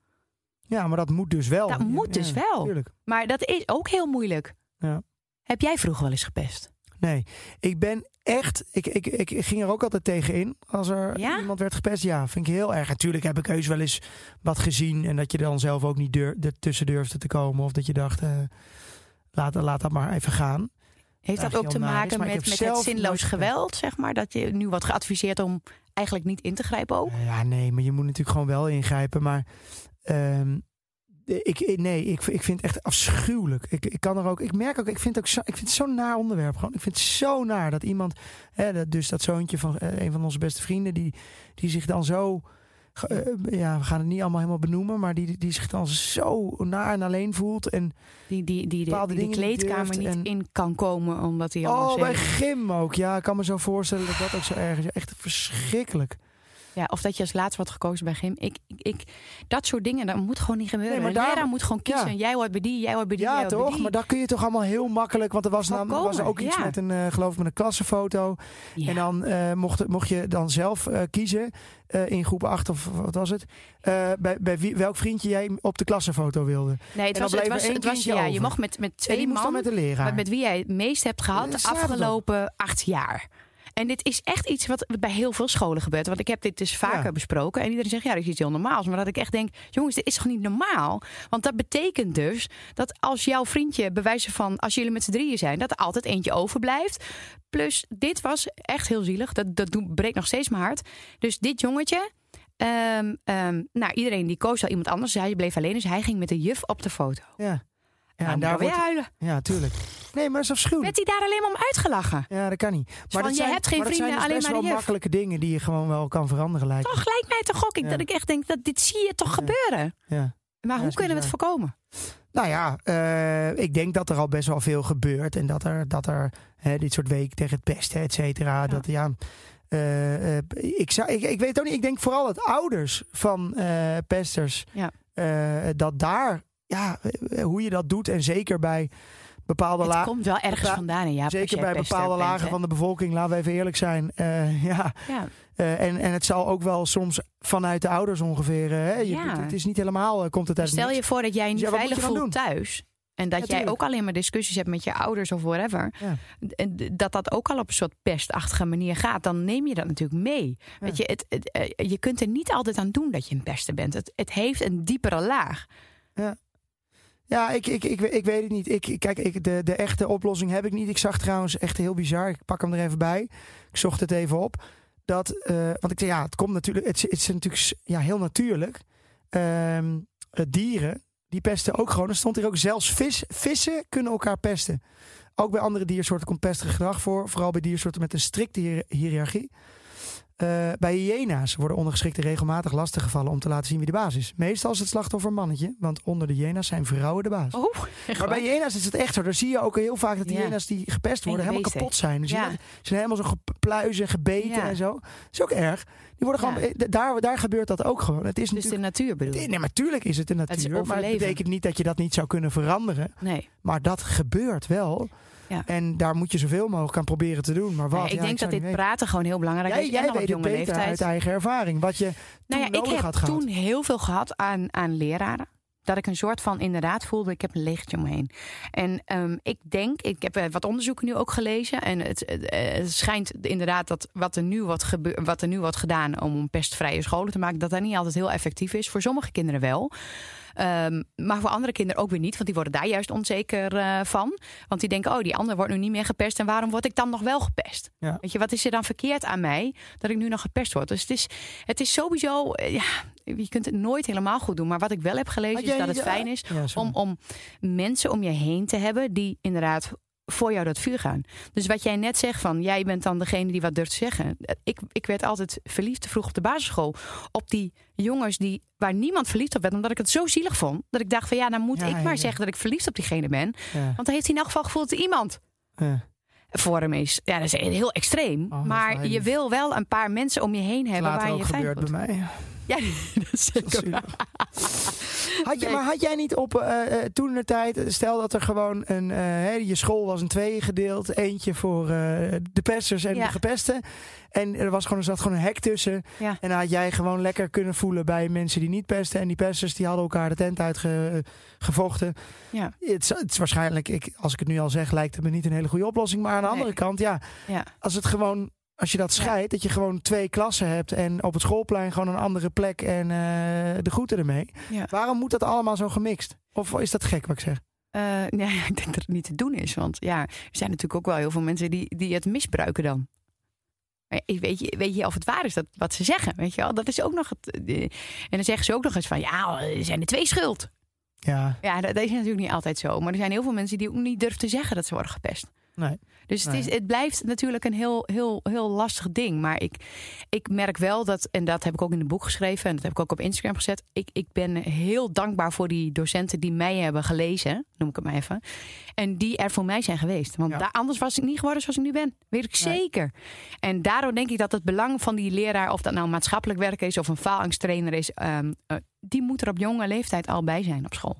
Ja, maar dat moet dus wel. Dat moet dus Ja, wel. Tuurlijk. Maar dat is ook heel moeilijk. Ja. Heb jij vroeger wel eens gepest? Nee, ik ben echt. Ik, ik, ik ging er ook altijd tegen in als er Ja? iemand werd gepest. Ja, vind ik heel erg. Natuurlijk heb ik heus wel eens wat gezien en dat je dan zelf ook niet deur, ertussen durfde te komen. Of dat je dacht, eh, laat, laat dat maar even gaan. Heeft dat ook te maken is, met, met het zinloos geweld, zeg maar? Dat je nu wordt geadviseerd om eigenlijk niet in te grijpen ook? Ja, nee, maar je moet natuurlijk gewoon wel ingrijpen. Maar ehm, ik, nee, ik, ik vind het echt afschuwelijk. Ik, ik kan er ook, ik merk ook, ik vind het ook zo, ik vind het zo'n naar onderwerp. Gewoon. Ik vind het zo naar dat iemand, hè, dat, dus dat zoontje van eh, een van onze beste vrienden, die, die zich dan zo, eh, ja, we gaan het niet allemaal helemaal benoemen, maar die, die zich dan zo naar en alleen voelt. En Die, die, die, de, die kleedkamer niet en- in kan komen omdat hij oh, bij eh, Gym ook. Ja, ik kan me zo voorstellen dat dat ook zo erg is. Echt verschrikkelijk. Ja, of dat je als laatste wordt gekozen bij gym. Ik, ik, ik, dat soort dingen, dat moet gewoon niet gebeuren. Nee, maar daar- moet gewoon kiezen. Ja. Jij hoort bij die, jij hoort bij die, Ja, toch? die. Maar dat kun je toch allemaal heel makkelijk. Want er was, namelijk was ook iets ja. met een, eh, geloof ik, met een klassenfoto. Ja. En dan eh, mocht, mocht je dan zelf eh, kiezen in groep 8 of wat was het? bij bij wie, welk vriendje jij op de klassenfoto wilde. nee, het was, het was, het was ja, je mocht met, met twee man, met de leraar. met, met wie jij het meest hebt gehad de afgelopen acht jaar. En dit is echt iets wat bij heel veel scholen gebeurt. Want ik heb dit dus vaker Ja. besproken. En iedereen zegt, ja, dat is iets heel normaals. Maar dat ik echt denk, jongens, dit is toch niet normaal? Want dat betekent dus dat als jouw vriendje, bewijzen van, als jullie met z'n drieën zijn, dat er altijd eentje overblijft. Plus, dit was echt heel zielig. Dat, dat doet- breekt nog steeds mijn hart. Dus dit jongetje, ehm, ehm, nou, iedereen die koos al iemand anders. Hij bleef alleen, dus hij ging met de juf op de foto. Ja. Ja, en daar weer wordt, huilen. ja, tuurlijk. Nee, maar dat is afschuwelijk. Werd hij daar alleen maar om uitgelachen? Ja, dat kan niet. Maar van, dat je zijn, hebt geen maar dat vrienden, zijn dus alleen maar wel makkelijke dingen die je gewoon wel kan veranderen lijkt. Toch lijkt mij toch ook ik, Ja. dat ik echt denk dat dit zie je toch gebeuren. Ja. Maar hoe kunnen we het voorkomen? Nou ja, eh, ik denk dat er al best wel veel gebeurt. En dat er, dat er hè, dit soort week tegen het pesten, et cetera. Dat ja. eh, ik, zou, ik, ik weet ook niet. Ik denk vooral dat ouders van pesters. Ja. dat daar, ja, eh, hoe je dat doet. En zeker bij bepaalde Het lagen. komt wel ergens vandaan. Ja, Zeker bij bepaalde lagen van de bevolking, laten we even eerlijk zijn. Eh, ja, Ja. eh, en, en het zal ook wel soms vanuit de ouders ongeveer. hè, je, Ja. het, het is niet helemaal, komt het uit Stel je voor dat jij niet Dus ja, moet veilig je voelt thuis. En dat Ja, jij ook alleen maar discussies hebt met je ouders of whatever. En dat dat ook al op een soort pestachtige manier gaat. Dan neem je dat natuurlijk mee. Ja. Weet je, het, het, je kunt er niet altijd aan doen dat je een pester bent. Het, het heeft een diepere laag. Ja, ik, ik, ik, ik weet het niet. Ik, kijk, ik, de, de echte oplossing heb ik niet. Ik zag trouwens echt heel bizar. Ik pak hem er even bij. Ik zocht het even op. Dat, eh, want ik zei, ja, het komt natuurlijk. Het, is- natuurlijk ja, heel natuurlijk. Ehm, eh, dieren, die pesten ook gewoon. Er stond hier ook zelfs vis, vissen kunnen elkaar pesten. Ook bij andere diersoorten komt pestig gedrag voor. Vooral bij diersoorten met een strikte hier- Eh, bij hyena's worden ondergeschikten regelmatig lastiggevallen om te laten zien wie de baas is. Meestal is het slachtoffer een mannetje, want onder de hyena's zijn vrouwen de baas. Oh, Maar bij hyena's is het echt zo. Daar zie je ook heel vaak dat die Ja. hyena's die gepest worden helemaal kapot zijn. Dus Ja. Ze zijn helemaal zo gepluizen en gebeten Ja. en zo. Dat is ook erg. Die worden gewoon, eh, daar, daar gebeurt dat ook gewoon. Het is Dus de natuur bedoel Nee, maar natuurlijk is het de natuur. maar het betekent niet dat je dat niet zou kunnen veranderen. Nee. Maar dat gebeurt wel. Ja. En daar moet je zoveel mogelijk aan proberen te doen. Maar wat? Nee, ik Ja, denk dat dit praten gewoon heel belangrijk Jij, is. jij en op weet het jonge beter leeftijd. uit eigen ervaring. Wat je Nou ja, toen ik nodig heb had gehad. toen heel veel gehad aan, aan leraren. dat ik een soort van inderdaad voelde, ik heb een leegtje omheen. En ehm, ik denk, ik heb eh, wat onderzoeken nu ook gelezen. En het, het, eh, het schijnt inderdaad dat wat er, nu wat, gebeur, wat er nu wordt gedaan om pestvrije scholen te maken, dat dat niet altijd heel effectief is. Voor sommige kinderen wel. Ehm, maar voor andere kinderen ook weer niet, want die worden daar juist onzeker eh, van. Want die denken, oh, die ander wordt nu niet meer gepest en waarom word ik dan nog wel gepest? Ja. Weet je, wat is er dan verkeerd aan mij dat ik nu nog gepest word? Dus het is, het is sowieso, eh, ja, je kunt het nooit helemaal goed doen. Maar wat ik wel heb gelezen is dat het fijn is Ja, om, om mensen om je heen te hebben die inderdaad voor jou dat vuur gaan. Dus wat jij net zegt van, jij bent dan degene die wat durft te zeggen. Ik, ik werd altijd verliefd te vroeg op de basisschool op die jongens die, waar niemand verliefd op werd, omdat ik het zo zielig vond. Dat ik dacht van ja, dan moet Ja, ik maar ja, zeggen dat ik verliefd op diegene ben. Ja, Want dan heeft hij in elk geval gevoel dat iemand voor hem is. Ja, dat is heel extreem. Oh, maar je wil wel een paar mensen om je heen hebben Later waar je ook je voelt. bij mij. Ja, dat is zeker. Had je, Nee. maar had jij niet op eh, toen de tijd, stel dat er gewoon een, eh, hè, je school was in tweeën gedeeld, eentje voor de pesters en Ja. de gepesten. En er was gewoon, er zat gewoon een hek tussen. Ja. En dan had jij gewoon lekker kunnen voelen bij mensen die niet pesten. En die pesters die hadden elkaar de tent uitgevochten. Ja. Het, is- het is waarschijnlijk, ik, als ik het nu al zeg, lijkt het me niet een hele goede oplossing. Maar aan de Nee. andere kant, ja, Ja. als het gewoon. Als je dat scheidt, dat je gewoon twee klassen hebt en op het schoolplein gewoon een andere plek en eh, de groeten ermee. Ja. Waarom moet dat allemaal zo gemixt? Of is dat gek wat ik zeg? Eh, ja, ik denk dat het niet te doen is. Want ja, er zijn natuurlijk ook wel heel veel mensen die, die het misbruiken dan. Ik weet, je, weet je of het waar is dat, wat ze zeggen? Weet je wel? Dat is ook nog het. eh, en dan zeggen ze ook nog eens van ja, er zijn er twee schuld. Ja, Ja, dat, dat is natuurlijk niet altijd zo. Maar er zijn heel veel mensen die ook niet durven te zeggen dat ze worden gepest. Nee. Dus het, is, het blijft natuurlijk een heel, heel, heel lastig ding. Maar ik, ik merk wel dat, en dat heb ik ook in het boek geschreven en dat heb ik ook op Instagram gezet. Ik, ik ben heel dankbaar voor die docenten die mij hebben gelezen, noem ik het maar even. En die er voor mij zijn geweest. Want Ja. daar, anders was ik niet geworden zoals ik nu ben. Weet ik Nee. zeker. En daardoor denk ik dat het belang van die leraar, of dat nou maatschappelijk werk is of een faalangsttrainer is, ehm, eh, die moet er op jonge leeftijd al bij zijn op school.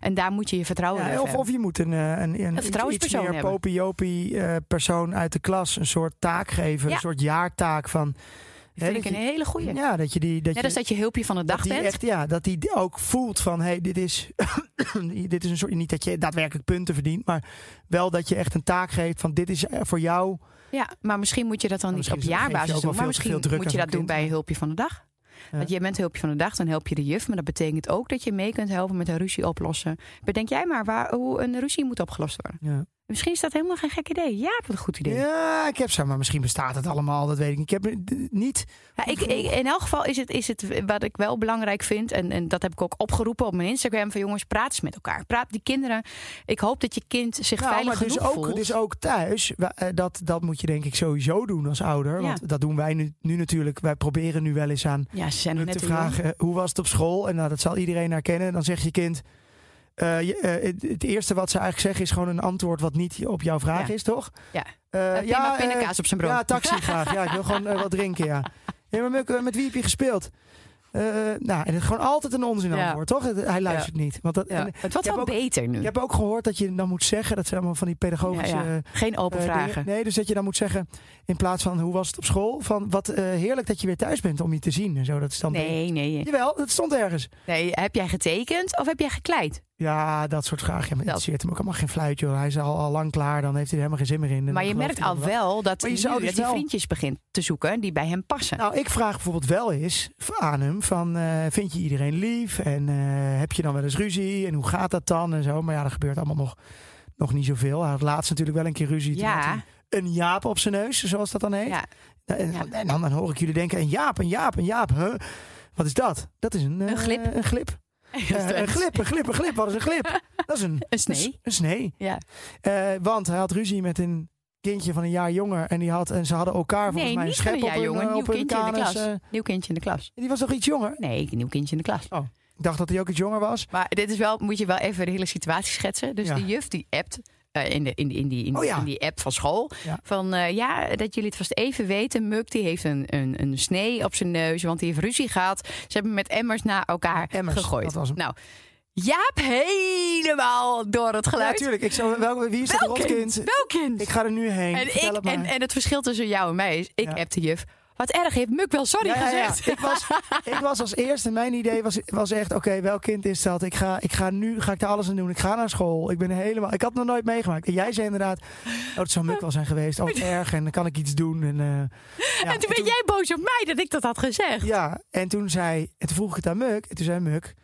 En daar moet je je vertrouwen in Ja, of, hebben. of je moet een, eh, een, een, iets- meer popiopie eh, persoon uit de klas een soort taak geven. Ja. Een soort jaartaak van... Dat vind ik een hele goeie. Ja, dat je die... Dat Net je, als dat je hulpje van de dag bent. echt, ja, dat die ook voelt van, hé, hey, dit is, dit is een soort, niet dat je daadwerkelijk punten verdient, maar wel dat je echt een taak geeft van, dit is voor jou. Ja, maar misschien moet je dat dan niet op jaarbasis doen. Maar misschien moet je dat doen bij kind. hulpje van de dag. Want je bent hulpje van de dag, dan help je de juf. Maar dat betekent ook dat je mee kunt helpen met een ruzie oplossen. Bedenk jij maar waar, hoe een ruzie moet opgelost worden. Ja. Misschien is dat helemaal geen gek idee. Ja, wat een goed idee. Ja. Ja, ik heb zo, maar misschien bestaat het allemaal, dat weet ik niet. Ik heb niet. ik, ik- in elk geval is het, is het wat ik wel belangrijk vind. En, en dat heb ik ook opgeroepen op mijn Instagram. Van jongens, praat eens met elkaar. Praat die kinderen. Ik hoop dat je kind zich Nou, veilig maar dus ook, voelt. dus ook thuis, eh, dat, dat moet je denk ik sowieso doen als ouder. Ja. Want dat doen wij nu, nu natuurlijk. Wij proberen nu wel eens aan ja, ze zijn te vragen, hoe was het op school? En nou, dat zal iedereen herkennen. Dan zegt je kind, het, het eerste wat ze eigenlijk zeggen is gewoon een antwoord wat niet op jouw vraag Ja. is, toch? Ja. Eh, Eh, prima eh, pindakaas op zijn brood. Ja, taxi graag. Ja, ik wil gewoon eh, wat drinken, ja. ja maar met, met wie heb je gespeeld? Eh, nou, en het is gewoon altijd een onzin Ja. antwoord, toch? Hij luistert niet. Want dat, Ja. Het wordt wel ook- beter nu. je hebt ook gehoord dat je dan moet zeggen, dat zijn allemaal van die pedagogische... Ja, ja. Geen open eh, vragen. dingen. Nee, dus dat je dan moet zeggen, in plaats van hoe was het op school, van wat eh, heerlijk dat je weer thuis bent om je te zien en zo. Dat is dan Nee, nee. Jawel, dat stond ergens. nee. Heb jij getekend of heb jij gekleid? Ja, dat soort vragen. Ja, maar het interesseert hem ook allemaal geen fluit, joh. Hij is al, al lang klaar, dan heeft hij er helemaal geen zin meer in. En Maar je merkt hij al dat wel dat, je nu, zou dus dat hij wel- vriendjes begint te zoeken die bij hem passen. Nou, ik vraag bijvoorbeeld wel eens aan hem van, eh, vind je iedereen lief? En eh, heb je dan wel eens ruzie? En hoe gaat dat dan? En zo. Maar ja, er gebeurt allemaal nog, nog niet zoveel. Hij had laatst natuurlijk wel een keer ruzie. Ja, hij een jaap op zijn neus, zoals dat dan heet. ja, En, Ja. en dan, dan hoor ik jullie denken, een jaap, een jaap, een jaap. Huh? Wat is dat? Dat is een, eh, Een glip. Een glip. Eh, een glip, een glip, een glip. Wat is een glip? Dat is een, Een snee. Een, snee. Ja. Eh, want hij had ruzie met een kindje van een jaar jonger. En, die had, en ze hadden elkaar volgens Nee, mij een schep een op eh, Nieuw op hun kindje in de klas. eh. Nieuw kindje in de klas. die was toch iets jonger? Nee, een nieuw kindje in de klas. Ik dacht dat hij ook iets jonger was. Maar dit is wel, moet je wel even de hele situatie schetsen. Dus Ja. de juf die appt eh, in, de, in, die- in, die, in, Oh ja. in die app van school. Ja. Van eh, ja, dat jullie het vast even weten. Muk die heeft een, een, een snee op zijn neus, want die heeft ruzie gehad. Ze hebben met emmers naar elkaar Emmers, gegooid. dat was hem. Nou, Jaap helemaal door het geluid. natuurlijk. ik zou, wel, wie is het Welk kind? Welk kind? Ik ga er nu heen. En, ik, en, en het verschil tussen jou en mij is, ik heb de juf. Wat erg, heeft Muk wel sorry Ja, ja, ja. gezegd. Ik, was, ik was als eerste, mijn idee was, was echt, oké, welk kind is dat? Ik ga, ik ga nu ga ik daar alles aan doen. Ik ga naar school. Ik ben helemaal, ik had het nog nooit meegemaakt. En jij zei inderdaad, oh, het zou Muk wel zijn geweest. Oh, wat erg. En dan kan ik iets doen. En, eh, en toen ben jij boos op mij dat ik dat had gezegd. Ja, en toen zei, en toen vroeg ik het aan Muk. En toen zei Muk,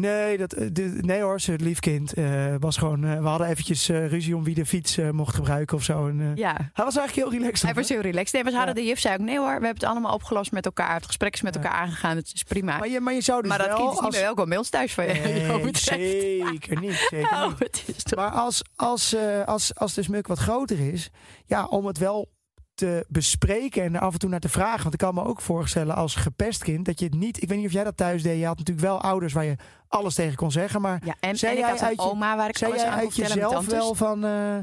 nee, dat, eh, de, nee hoor, ze het lief kind. eh, was gewoon, eh, we hadden eventjes ruzie om wie de fiets mocht gebruiken of zo. En, Ja. Hij was eigenlijk heel relaxed. Hij was heel relaxed. Nee, we hadden Ja. de juf zei ook, nee hoor, we hebben het allemaal opgelost met elkaar. Het gesprek is met Ja. elkaar aangegaan, het is prima. Maar, Maar je, maar je zou dus dat wel kind is niet als... meer welkom ons thuis van je. Nee, zeker niet. Zeker Oh, niet. Maar als, als, als, als de smuk wat groter is, ja, om het wel te bespreken en af en toe naar te vragen. Want ik kan me ook voorstellen als gepest kind dat je het niet. Ik weet niet of jij dat thuis deed. Je had natuurlijk wel ouders waar je alles tegen kon zeggen. Maar Ja, en, Zei en ik jij had een uit je- oma waar ik alles aan uit jezelf wel van. eh,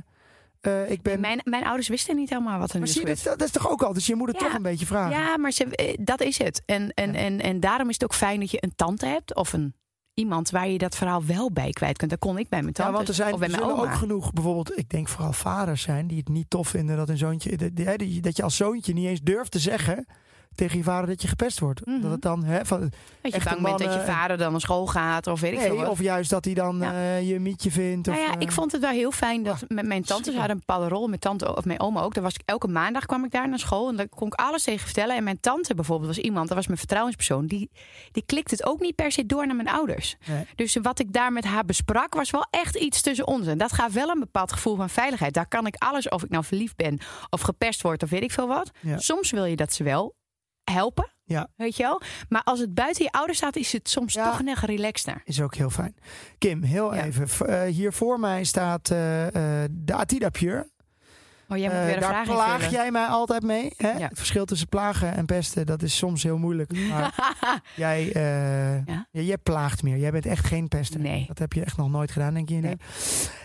eh, ik ben. Mijn, mijn ouders wisten niet helemaal wat er nu maar je, gebeurd. dat, dat is toch ook al. Dus je moet het Ja. toch een beetje vragen. Ja, maar ze, eh, dat is het. En, en, Ja. en, en daarom is het ook fijn dat je een tante hebt of een iemand waar je dat verhaal wel bij kwijt kunt. Dat kon ik bij mijn Ja, tante want er zijn of bij mijn zullen oma. ook genoeg, bijvoorbeeld, ik denk vooral vaders zijn die het niet tof vinden dat een zoontje, dat je als zoontje niet eens durft te zeggen tegen je vader dat je gepest wordt. Mhm. Dat het dan, hè, van, dat je bang bent dat je mannen- vader dan naar school gaat of weet ik veel wat. of juist dat hij dan Ja. eh, je mietje vindt. Nou of, ja, eh, ik vond het wel heel fijn dat Ah, met mijn tantes zeker. hadden een bepaalde rol. Mijn tante of mijn oma ook. Daar was ik, elke maandag kwam ik daar naar school en daar kon ik alles tegen vertellen. En mijn tante bijvoorbeeld was iemand, dat was mijn vertrouwenspersoon. Die, die klikt het ook niet per se door naar mijn ouders. Nee. Dus wat ik daar met haar besprak was wel echt iets tussen ons. En dat gaf wel een bepaald gevoel van veiligheid. Daar kan ik alles, of ik nou verliefd ben of gepest word of weet ik veel wat. Ja. Soms wil je dat ze wel helpen. Ja. Weet je wel? Maar als het buiten je ouders staat, is het soms Ja. toch nog relaxter. Is ook heel fijn. Kim, heel Ja. even. Eh, hier voor mij staat eh, eh, de Atida Pure. Oh, jij moet Eh, weer een daar vraag plaag invullen. jij mij altijd mee. Hè? Ja. Het verschil tussen plagen en pesten, dat is soms heel moeilijk. Maar jij, eh, Ja. jij plaagt meer. Jij bent echt geen pester. Nee. Dat heb je echt nog nooit gedaan, denk je. Nee. leven.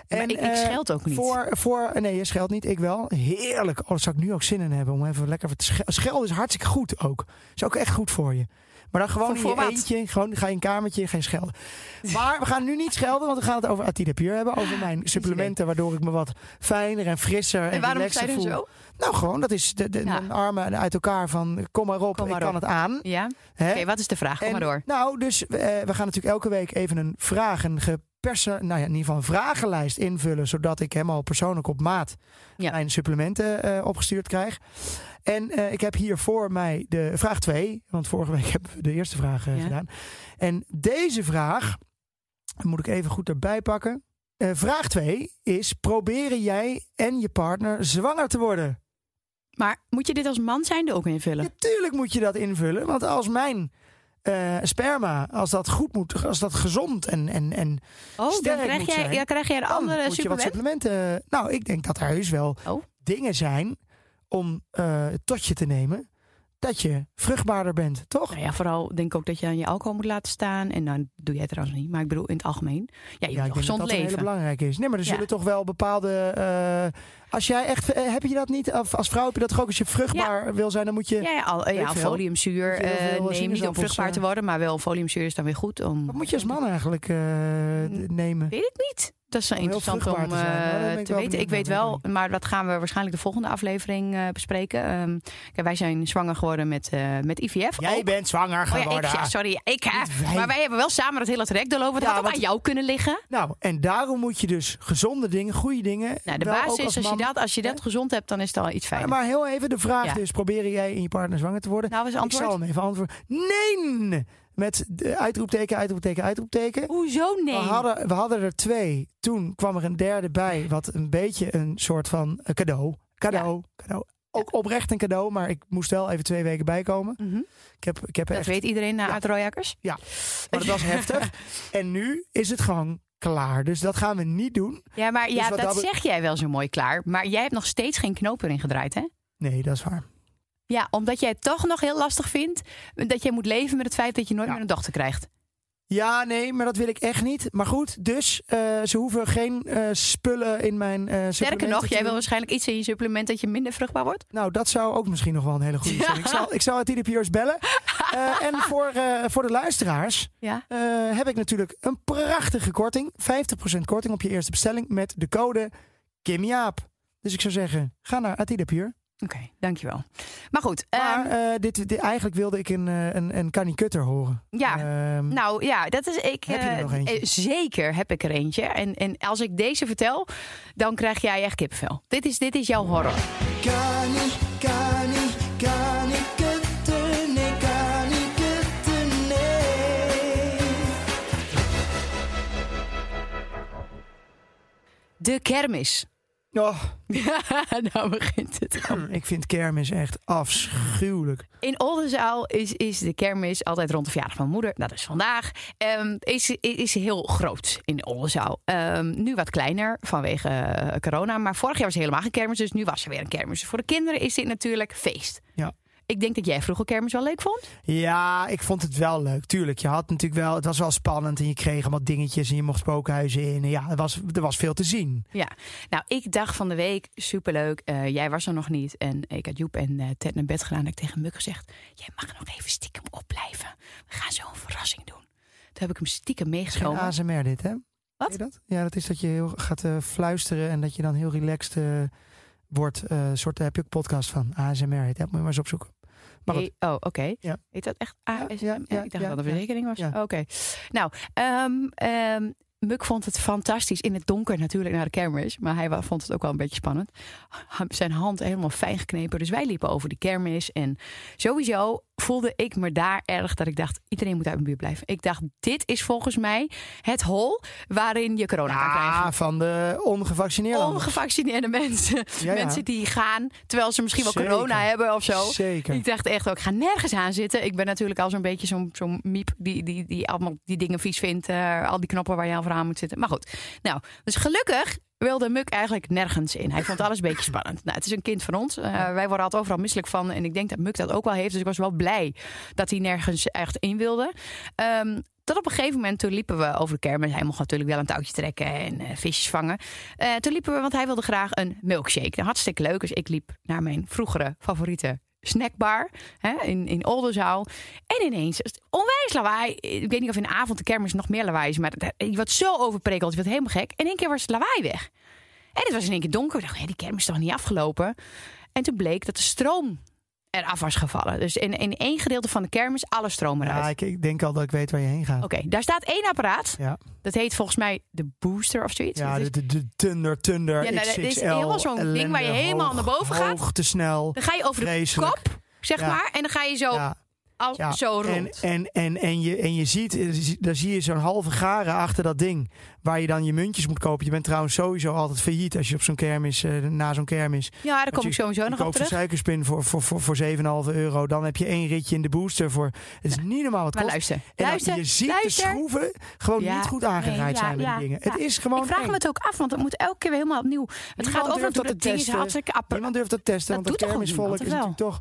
Maar ik, ik eh, scheld ook niet. Voor, voor, nee, je scheldt niet. Ik wel. Heerlijk. Oh, daar zou ik nu ook zin in hebben om even lekker te schelden. Schelden is hartstikke goed ook. Is ook echt goed voor je. Maar dan gewoon Voor- in je wat? eentje. Gewoon ga je in een kamertje, je schelden. Maar we gaan nu niet schelden, want we gaan het over Atida Pure hebben. Over mijn supplementen, waardoor ik me wat fijner en frisser en, en waarom relaxer zei je voel. zo? Nou, gewoon, dat is de, de, Ja. armen uit elkaar van kom maar op, Kom maar ik kan op. het aan. Ja? Oké, wat is de vraag? Kom En, maar door. Nou, dus eh, we gaan natuurlijk elke week even een vraag, een nou ja, in ieder geval een vragenlijst invullen, zodat ik helemaal persoonlijk op maat Ja. mijn supplementen eh, opgestuurd krijg. En eh, ik heb hier voor mij de vraag 2, want vorige week hebben we de eerste vraag eh, Ja. gedaan. En deze vraag, moet ik even goed erbij pakken. Eh, vraag 2 is: proberen jij en je partner zwanger te worden? Maar moet je dit als man zijnde ook invullen? Natuurlijk moet je dat invullen. Want als mijn sperma, als dat goed moet, als dat gezond en, en, en oh, dan sterk krijg, moet jij, zijn, ja, krijg jij een dan andere je wat supplementen. Nou, ik denk dat er heus wel Oh. dingen zijn om eh, tot je te nemen dat je vruchtbaarder bent, toch? Nou ja, vooral denk ik ook dat je aan je alcohol moet laten staan. En dan doe jij het trouwens niet. Maar ik bedoel in het algemeen. Ja, je Ja, moet ik denk dat gezond dat een hele leven. belangrijke is. Nee, maar er Ja. zullen toch wel bepaalde. eh, als jij echt. eh, heb je dat niet? Of als vrouw heb je dat toch ook? Als je vruchtbaar wil zijn, dan moet je. Ja, ja, al, ja foliumzuur. Eh, veel nee, niet om vruchtbaar te eh, worden. Maar wel foliumzuur is dan weer goed. Om, Wat moet je als man eigenlijk nemen? Weet ik niet. Dat is Om interessant om te zijn. Nou, ik te weten. Ik weet wel, maar dat gaan we waarschijnlijk de volgende aflevering eh, bespreken. Ehm, kijk, wij zijn zwanger geworden met, eh, met IVF. Jij ook. bent zwanger Oh ja, ik, geworden. ja, sorry, ik hè. Wij. Maar wij hebben wel samen het hele traject doorlopen. Het Ja, had ook aan jou kunnen liggen. Nou, en daarom moet je dus gezonde dingen, goede dingen. Nou, de basis is, als je, dat, als je dat gezond hebt, dan is het al iets fijner. Maar heel even de vraag Ja. dus: proberen jij en je partner zwanger te worden? nou, het Ik zal hem even antwoorden. Nee! Met de uitroepteken, uitroepteken, uitroepteken. Hoezo nee? We, hadden, we hadden er twee. Toen kwam er een derde bij, wat een beetje een soort van eh, cadeau. Cadeau, cadeau. Ook oprecht een cadeau, maar ik moest wel even twee weken bijkomen. Mhm. Ik heb, ik heb Dat echt, weet iedereen na Ja. uit Royakkers. maar het was heftig. En nu is het gewoon klaar. Dus dat gaan we niet doen. Ja, maar Dus ja, dat zeg jij wel zo mooi klaar. Maar jij hebt nog steeds geen knoop erin gedraaid, hè? Nee, dat is waar. Ja, omdat jij het toch nog heel lastig vindt dat jij moet leven met het feit dat je nooit Ja. meer een dochter krijgt. Ja, nee, maar dat wil ik echt niet. Maar goed, dus eh, ze hoeven geen eh, spullen in mijn eh Sterker nog, jij wil waarschijnlijk iets in je supplement dat je minder vruchtbaar wordt. Nou, dat zou ook misschien nog wel een hele goede zijn. Ik zal, ik zal het IDP'ers bellen. En voor, voor de luisteraars Ja. heb ik natuurlijk een prachtige korting. 50% korting op je eerste bestelling met de code KimJaap. Dus ik zou zeggen, ga naar Atida Pure. Oké, dankjewel. Maar goed, Maar ehm, eh, dit, dit- eigenlijk wilde ik een, eh, een, een Canny Cutter horen. ja. Ehm, Nou ja, dat is ik. Heb je er eh, nog eentje? zeker heb ik er eentje. En, en als ik deze vertel, dan krijg jij echt kippenvel. Dit is, dit is jouw horror. Kani, kani, kani kutten, nee, kani kutten, nee. De kermis. Oh, nou begint het al. ik vind kermis echt afschuwelijk. In Oldenzaal is, is de kermis altijd rond de verjaardag van mijn moeder. Dat is vandaag. Ehm, is, is heel groot in Oldenzaal. Ehm, nu wat kleiner vanwege eh, corona. Maar vorig jaar was er helemaal geen kermis. Dus nu was er weer een kermis. Voor de kinderen is dit natuurlijk feest. Ja. Ik denk dat jij vroeger kermis wel leuk vond. Ja, ik vond het wel leuk. Tuurlijk, je had natuurlijk wel, het was wel spannend en je kreeg wat dingetjes en je mocht spookhuizen in. En ja, er was, er was veel te zien. Ja, nou, ik dacht van de week, superleuk. eh jij was er nog niet. En ik had Joep en eh, Ted naar bed gedaan. En ik tegen Muk gezegd, jij mag nog even stiekem opblijven. We gaan zo een verrassing doen. Toen heb ik hem stiekem Geen meegenomen. ASMR dit, hè? Wat? Dat? Ja, dat is dat je heel gaat eh, fluisteren en dat je dan heel relaxed wordt. soort, daar heb je ook een podcast van. ASMR heet dat. Moet je maar eens opzoeken. Maar. Hey, oh, oké. Ja. Heet dat echt ASMR? ja, ja, ik dacht dat het een verzekering was. Oké. Nou, ehm, Muk vond het fantastisch. In het donker natuurlijk naar de kermis. Maar hij vond het ook wel een beetje spannend. Zijn hand helemaal fijn geknepen. Dus wij liepen over de kermis. En sowieso voelde ik me daar erg dat ik dacht... iedereen moet uit mijn buurt blijven. Ik dacht, dit is volgens mij het hol waarin je corona kan krijgen. Ah, van de ongevaccineerden. Ongevaccineerde mensen. Ja, ja. Mensen die gaan terwijl ze misschien wel Zeker. corona hebben of zo. Zeker. Ik dacht echt ook, ik ga nergens aan zitten. Ik ben natuurlijk al zo'n beetje zo'n zo'n miep die, die, die allemaal die dingen vies vindt. eh, al die knoppen waar je aan voor aan moet zitten. Maar goed, nou, dus gelukkig wilde Muk eigenlijk nergens in. Hij vond alles een beetje spannend. Nou, het is een kind van ons. Eh, wij worden altijd overal misselijk van. En ik denk dat Muk dat ook wel heeft. Dus ik was wel blij dat hij nergens echt in wilde. Ehm, tot op een gegeven moment, toen liepen we over de kermis. Hij mocht natuurlijk wel een touwtje trekken en eh, visjes vangen. Eh, toen liepen we, want hij wilde graag een milkshake. Nou, hartstikke leuk. Dus ik liep naar mijn vroegere favoriete snackbar hè, in, in Oldenzaal. En ineens, onwijs lawaai. Ik weet niet of in de avond de kermis nog meer lawaai is. Maar het- je wordt zo overprikkeld, je wordt helemaal gek. En in één keer was het lawaai weg. En het was in één keer donker. Ik dacht, hé, die kermis is toch niet afgelopen? En toen bleek dat de stroom eraf was gevallen. Dus in, in één gedeelte van de kermis alle stroom eruit. Ja, ik, ik denk al dat ik weet waar je heen gaat. Oké, daar staat één apparaat. Ja, Dat heet volgens mij de booster of zoiets. ja de, de, de Thunder, Thunder, Ja, nou, XXL. is helemaal zo'n ding waar je helemaal hoog, naar boven gaat. Hoog, te snel. dan ga je over de Vreselijk. kop, zeg Ja. maar. En dan ga je zo, Ja, al, ja. zo En, rond. en, en, en, je, en je ziet, eh, daar zie je zo'n halve garen achter dat ding. Waar je dan je muntjes moet kopen. Je bent trouwens sowieso altijd failliet als je op zo'n kermis, eh, na zo'n kermis. ja, daar kom Want ik sowieso je nog op koopt een terug. suikerspin voor, voor, voor, voor 7,5 euro. Dan heb je één ritje in de booster voor. Het is niet normaal wat Maar kost. luister, En dan- luister, je ziet luister. de schroeven gewoon Ja, niet goed nee, ja, zijn met die dingen. Het is gewoon ik vraag eng. me het ook af, want het moet elke keer weer helemaal opnieuw. Het Niemand gaat over durft dat ding is testen. hartstikke apart. Niemand durft dat testen, Dat want het ook kermisvolk is natuurlijk toch...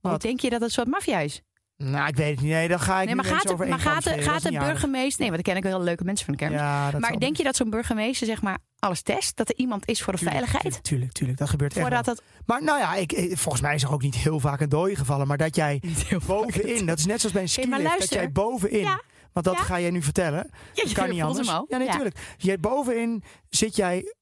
Hoe Wat? denk je dat het een soort maffia is? Nou, ik weet het niet. Nee, dan ga ik Nee, maar niet gaat, over maar gaat, de, scheren. gaat de niet burgemeester... Nee, want dan ken ik wel heel leuke mensen van de kermis. Ja, maar denk je dat zo'n burgemeester zeg maar alles test? Dat er iemand is voor de Tuurlijk, veiligheid? Tuurlijk, tuurlijk, tuurlijk. Dat gebeurt echt Voordat wel. dat... Maar nou ja, ik, volgens mij is er ook niet heel vaak een dooi gevallen. Maar dat jij bovenin, dat is net zoals bij een Hey, skilift, dat jij bovenin... Ja. Want dat Ja. ga jij nu vertellen. Ja, Dat kan niet anders. Ja, natuurlijk. Jij bovenin zit jij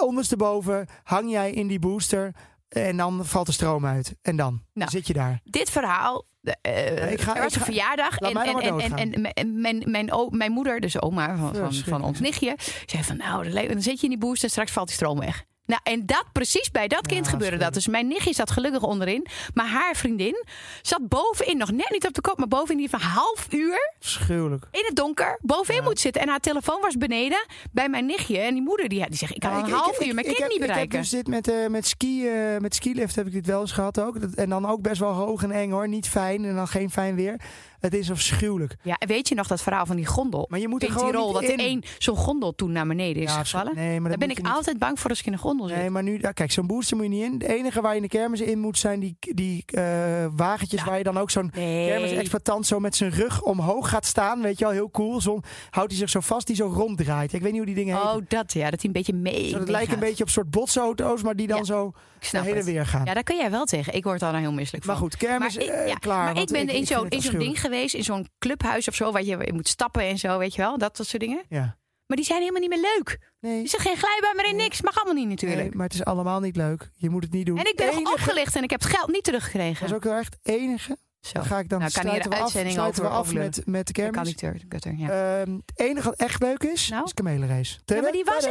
ondersteboven, hang jij in die booster en dan valt de stroom uit. En dan Nou. zit je daar. dit verhaal. eh, ik ga- er was ik een ga- verjaardag. en, en, en, en, doodgaan. en, mijn- mijn, mijn, o- mijn moeder, dus oma van, van, van ons nichtje, zei van nou, dan zit je in die booster en straks valt die stroom weg. Nou, en dat precies bij dat kind Ja, gebeurde dat. Dus mijn nichtje zat gelukkig onderin. Maar haar vriendin zat bovenin, nog net niet op de kop, maar bovenin die van half uur Schuwelijk. in het donker bovenin Ja. moet zitten. En haar telefoon was beneden bij mijn nichtje. En die moeder die, die zegt, ik kan Ja, een ik- half ik- uur mijn kind heb- niet bereiken. Ik heb dus dit met, eh met, ski, eh, met skilift heb ik dit wel eens gehad ook. Dat- En dan ook best wel hoog en eng hoor. Niet fijn en dan geen fijn weer. Het is afschuwelijk. Ja, en weet je nog dat verhaal van die gondel? Maar je moet er in gewoon Tirol, dat er in. één zo'n gondel toen naar beneden is Ja, gevallen. nee, maar Daar ben ik altijd bang voor als ik in een gondel zit. Nee, maar nu, ja, kijk, zo'n booster moet je niet in. Het enige waar je in de kermis in moet zijn die, die eh, wagentjes Ja. waar je dan ook zo'n Nee. kermisexploitant zo met zijn rug omhoog gaat staan. Weet je wel, heel cool. Zo houdt hij zich zo vast die zo ronddraait. Ik weet niet hoe die dingen heten. Oh, dat ja, dat hij een beetje mee. Zo, dat lijkt een beetje op soort botsauto's, maar die dan Ja, zo heen en het. weer gaan. Ja, daar kun jij wel tegen. Ik word daar nou heel misselijk van. maar goed, kermis Maar ik, eh, ja, klaar. maar ik ben in zo'n het in zo'n ding afschuwelijk. Geweest, in zo'n clubhuis of zo, waar je moet stappen en zo, weet je wel, dat, dat soort dingen. Ja. Maar die zijn helemaal niet meer leuk. Nee, Er zit geen glijbaan meer in, niks. Mag allemaal niet natuurlijk. nee, maar het is allemaal niet leuk. Je moet het niet doen. En ik ben Enige- opgelicht en ik heb het geld niet teruggekregen. Dat is ook heel erg het enige. Zo. Dan ga ik dan Nou, kan sluiten we af, sluiten we af met, met de kermis. de ja. Ehm, het enige wat echt leuk is, Nou? is kamelenrace. Ja, maar die was er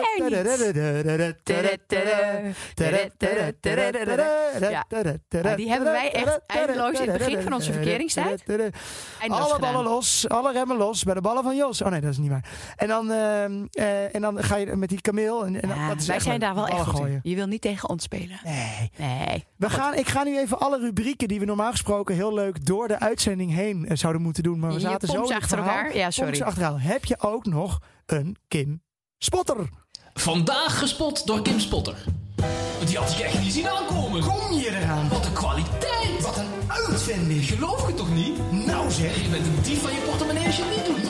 Ja. Nou, die hebben wij echt eindeloos in het begin van onze verkeringstijd. Alle ballen los, alle remmen los bij de ballen van Jos. Oh nee, dat is niet waar. En dan, ehm, eh, en dan ga je met die kameel. En, en Ja, dat is wij zijn daar wel echt goed in. Je wil niet tegen ons spelen. Nee. Nee. We gaan, ik ga nu even alle rubrieken die we normaal gesproken heel leuk door de uitzending heen eh, zouden moeten doen. Maar we Je zaten zo het achter verhaal. elkaar. Ja, sorry. Pomps achter elkaar. Heb je ook nog een Kim Spotter? Vandaag gespot door Kim Spotter. Die had ik echt niet zien aankomen. Kom je eraan? Wat een kwaliteit. Wat een uitzending. Geloof je toch niet? Nou zeg. Je bent een dief van je portemonnee als je het niet doet.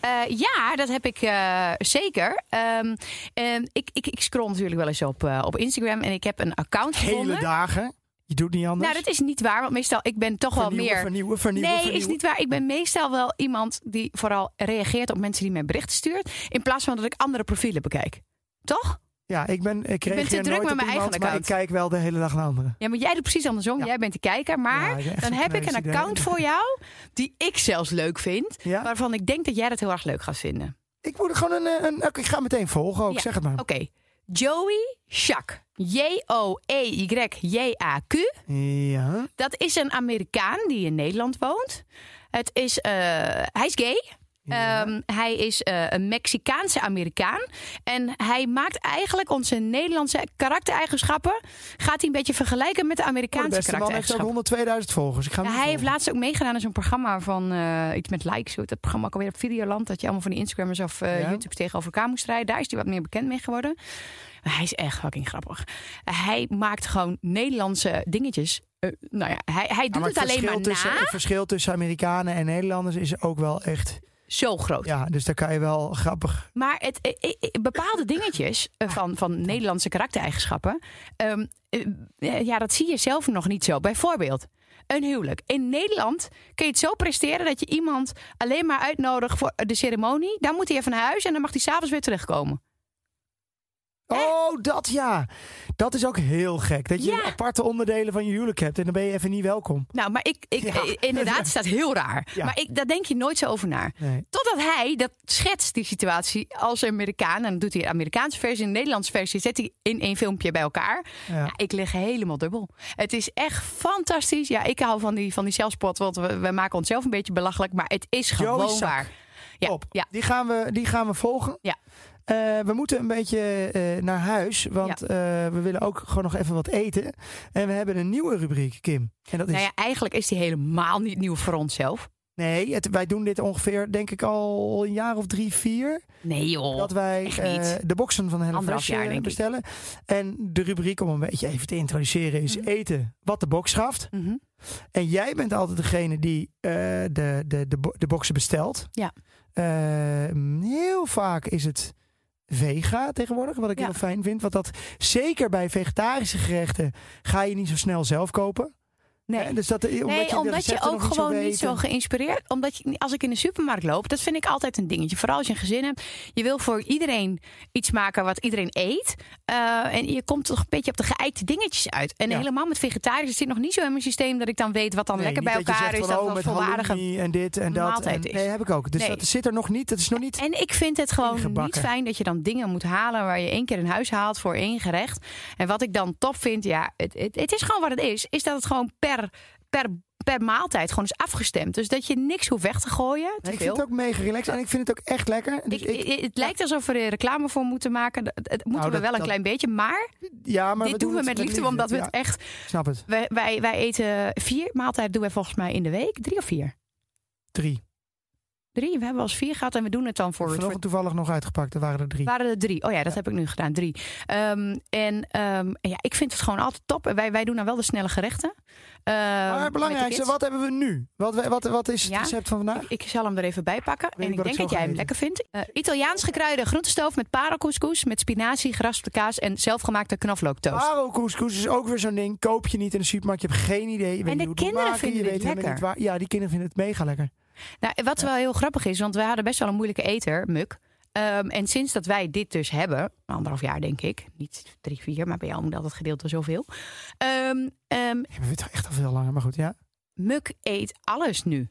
Eh, ja, dat heb ik eh, zeker. Ehm, en ik, ik, ik scroll natuurlijk wel eens op, eh, op Instagram en ik heb een account gevonden. Hele dagen. Je doet niet anders. Nou, dat is niet waar, want meestal ik ben toch wel meer. vernieuwen, vernieuwen, nee, vernieuwen. is niet waar. Ik ben meestal wel iemand die vooral reageert op mensen die mij berichten stuurt, in plaats van dat ik andere profielen bekijk. Toch? Ja, ik ben ik te reageer druk nooit met mijn eigen maar ik account. kijk wel de hele dag naar anderen. Ja, maar jij doet precies andersom. Ja. Jij bent de kijker. Maar Ja, ik ben dan heb ik een account voor jou die ik zelfs leuk vind. Ja? Waarvan ik denk dat jij dat heel erg leuk gaat vinden. Ik moet gewoon een, een, ik ga meteen volgen ook, zeg het maar. Oké. Joey Shak. E J-O-E-Y-J-A-Q. Ja. Dat is een Amerikaan die in Nederland woont. Het is, eh, hij is gay. Ja. Ehm, hij is eh, een Mexicaanse Amerikaan. En hij maakt eigenlijk onze Nederlandse karaktereigenschappen... gaat hij een beetje vergelijken met de Oh, de Amerikaanse beste man heeft ook karaktereigenschappen. 102.000 volgers. Ik ga Ja, hij heeft laatst ook meegedaan in zo'n programma van eh, iets met likes. Dat programma ook alweer op Videoland. Dat je allemaal van die Instagrammers of eh Ja. YouTubes tegenover elkaar moest rijden. Daar is hij wat meer bekend mee geworden. Maar hij is echt fucking grappig. Hij maakt gewoon Nederlandse dingetjes. Nou ja, hij, hij doet maar het alleen maar tussen. Het verschil tussen Amerikanen en Nederlanders is ook wel echt... Zo groot. Ja, dus daar kan je wel grappig... Maar het, eh, eh, eh, bepaalde dingetjes van, van Nederlandse karaktereigenschappen. eh, ja, dat zie je zelf nog niet zo. Bijvoorbeeld. Een huwelijk. In Nederland kun je het zo presteren dat je iemand alleen maar uitnodigt voor de ceremonie. Dan moet hij even naar huis en dan mag hij s'avonds weer terugkomen. Oh, dat ja. Dat is ook heel gek. Dat je Ja. aparte onderdelen van je huwelijk hebt en dan ben je even niet welkom. Nou, maar ik, ik, Ja. eh, inderdaad is dat heel raar. Ja. Maar ik, daar denk je nooit zo over na. Nee. Totdat hij, dat schetst die situatie als Amerikaan. En dan doet hij de Amerikaanse versie en de Nederlandse versie. Zet hij in één filmpje bij elkaar. Ik lig helemaal dubbel. Het is echt fantastisch. Ja, ik hou van die, van die zelfspot. Want we, we maken onszelf een beetje belachelijk. Maar het is gewoon waar. Ja, Top. ja. Die, gaan we, die gaan we volgen. Ja. Eh, we moeten een beetje eh, naar huis, want eh, we willen ook gewoon nog even wat eten. En we hebben een nieuwe rubriek, Kim. En dat is. Nou ja, eigenlijk is die helemaal niet nieuw voor onszelf. Nee, het, wij doen dit ongeveer, denk ik, al een jaar of drie, vier. Nee joh. dat wij de boxen van HelloFresh bestellen. En de rubriek, om een beetje even te introduceren, is Mhm. eten wat de box schaft. Mhm. En jij bent altijd degene die de, de, de, de boxen bestelt. Ja. Eh, heel vaak is het vega tegenwoordig, wat ik Ja. heel fijn vind. Want dat zeker bij vegetarische gerechten ga je niet zo snel zelf kopen. Nee. Eh, dus dat, omdat Nee, je, omdat je ook niet gewoon niet zo geïnspireerd. Omdat je, als ik in de supermarkt loop, dat vind ik altijd een dingetje. Vooral als je een gezin hebt. Je wil voor iedereen iets maken wat iedereen eet. Eh, en je komt toch een beetje op de geëikte dingetjes uit. En Ja. helemaal met vegetarisch zit nog niet zo in mijn systeem dat ik dan weet wat dan Nee, lekker bij elkaar zegt is. Dat oh, met volwaardige en dit en dat. en, is. Nee, heb ik ook. Dus Nee. dat zit er nog niet. Dat is nog niet. En ik vind het gewoon niet fijn dat je dan dingen moet halen waar je één keer in huis haalt voor één gerecht. En wat ik dan top vind, ja, het, het, het is gewoon wat het is. Is dat het gewoon per, per, per maaltijd gewoon is afgestemd. Dus dat je niks hoeft weg te gooien. Te ik veel. vind het ook mega relaxed en ik vind het ook echt lekker. Dus Ik, ik, ik- het lijkt alsof we er reclame voor moeten maken. Dat, het moeten Nou, we dat- wel een dat- klein beetje. Maar, ja, maar dit doen we het met liefde, omdat we Ja, het echt... snap het. Wij, wij, wij eten vier maaltijden doen wij volgens mij in de week. Drie of vier? Drie. Drie. We hebben als vier gehad en we doen het dan voor... voor Vanochtend toevallig nog uitgepakt. Er waren er drie. waren er drie. Oh ja, dat heb ik nu gedaan. Drie. Ehm, en ehm, ja, ik vind het gewoon altijd top. En wij, wij doen dan wel de snelle gerechten. Ehm, Maar het de belangrijkste, wat hebben we nu? Wat, wat, wat is het Ja. recept van vandaag? Ik zal hem er even bij pakken. Weet en ik denk dat jij hem lekker vindt. Eh, Italiaans gekruide groentestoof met parelcouscous, met spinazie, geraspte kaas en zelfgemaakte knoflooktoast. Paro couscous is ook weer zo'n ding. Koop je niet in de supermarkt. Je hebt geen idee. Je En de het kinderen maken. vinden je dit weet helemaal lekker. waar. Ja, die kinderen vinden het mega lekker. Nou, wat wel heel grappig is, want we hadden best wel een moeilijke eter, Muk. Ehm, en sinds dat wij dit dus hebben, anderhalf jaar denk ik, niet drie, vier, maar bij jou altijd gedeeld door zoveel. Ehm ehm, Ik heb het echt al veel langer, maar goed, ja. Muk eet alles nu.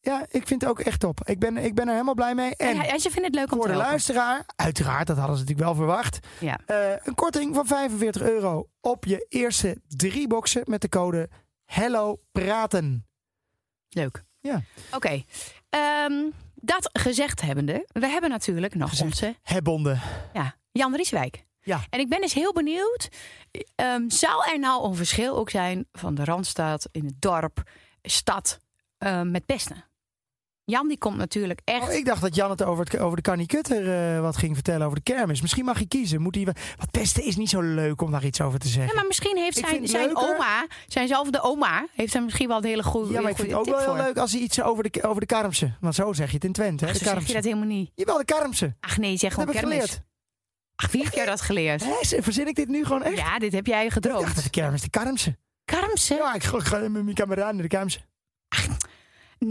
Ja, ik vind het ook echt top. Ik ben, ik ben er helemaal blij mee. En En hij, ze vindt het leuk om voor te de helpen. luisteraar, uiteraard, dat hadden ze natuurlijk wel verwacht. Ja. eh, een korting van 45 euro op je eerste drie boxen met de code Hello Praten. Leuk. Ja. Oké. Ehm, dat gezegd hebbende, we hebben natuurlijk nog Gezegd. onze Hebbonden. ja, Jan Rieswijk. Ja. En ik ben dus heel benieuwd, ehm, zou er nou een verschil ook zijn van de Randstad in het dorp, stad, ehm, met pesten? Jan die komt natuurlijk echt... Oh, ik dacht dat Jan het over, het, over de Kanikutter eh wat ging vertellen over de kermis. Misschien mag hij kiezen. Moet hij, wat pesten is niet zo leuk om daar iets over te zeggen. Ja, maar misschien heeft Ik zijn, het zijn leuker. oma, zijnzelfde oma, heeft hem misschien wel een hele goede Ja, maar ik vind het ook wel heel voor. leuk als hij iets over de, over de Karmse. Want zo zeg je het in Twente. Hè? Ach, De zeg je dat helemaal niet. Jawel, de Karmse. Ach nee, zeg gewoon kermis. geleerd. Ach, wie heeft jou dat geleerd? Hè, verzin ik dit nu gewoon echt? Ja, dit heb jij Ik dacht dat gedroomd. de kermis de Karmse. Karmse? Ja, ik ga, met mijn kameraden naar de Karmse.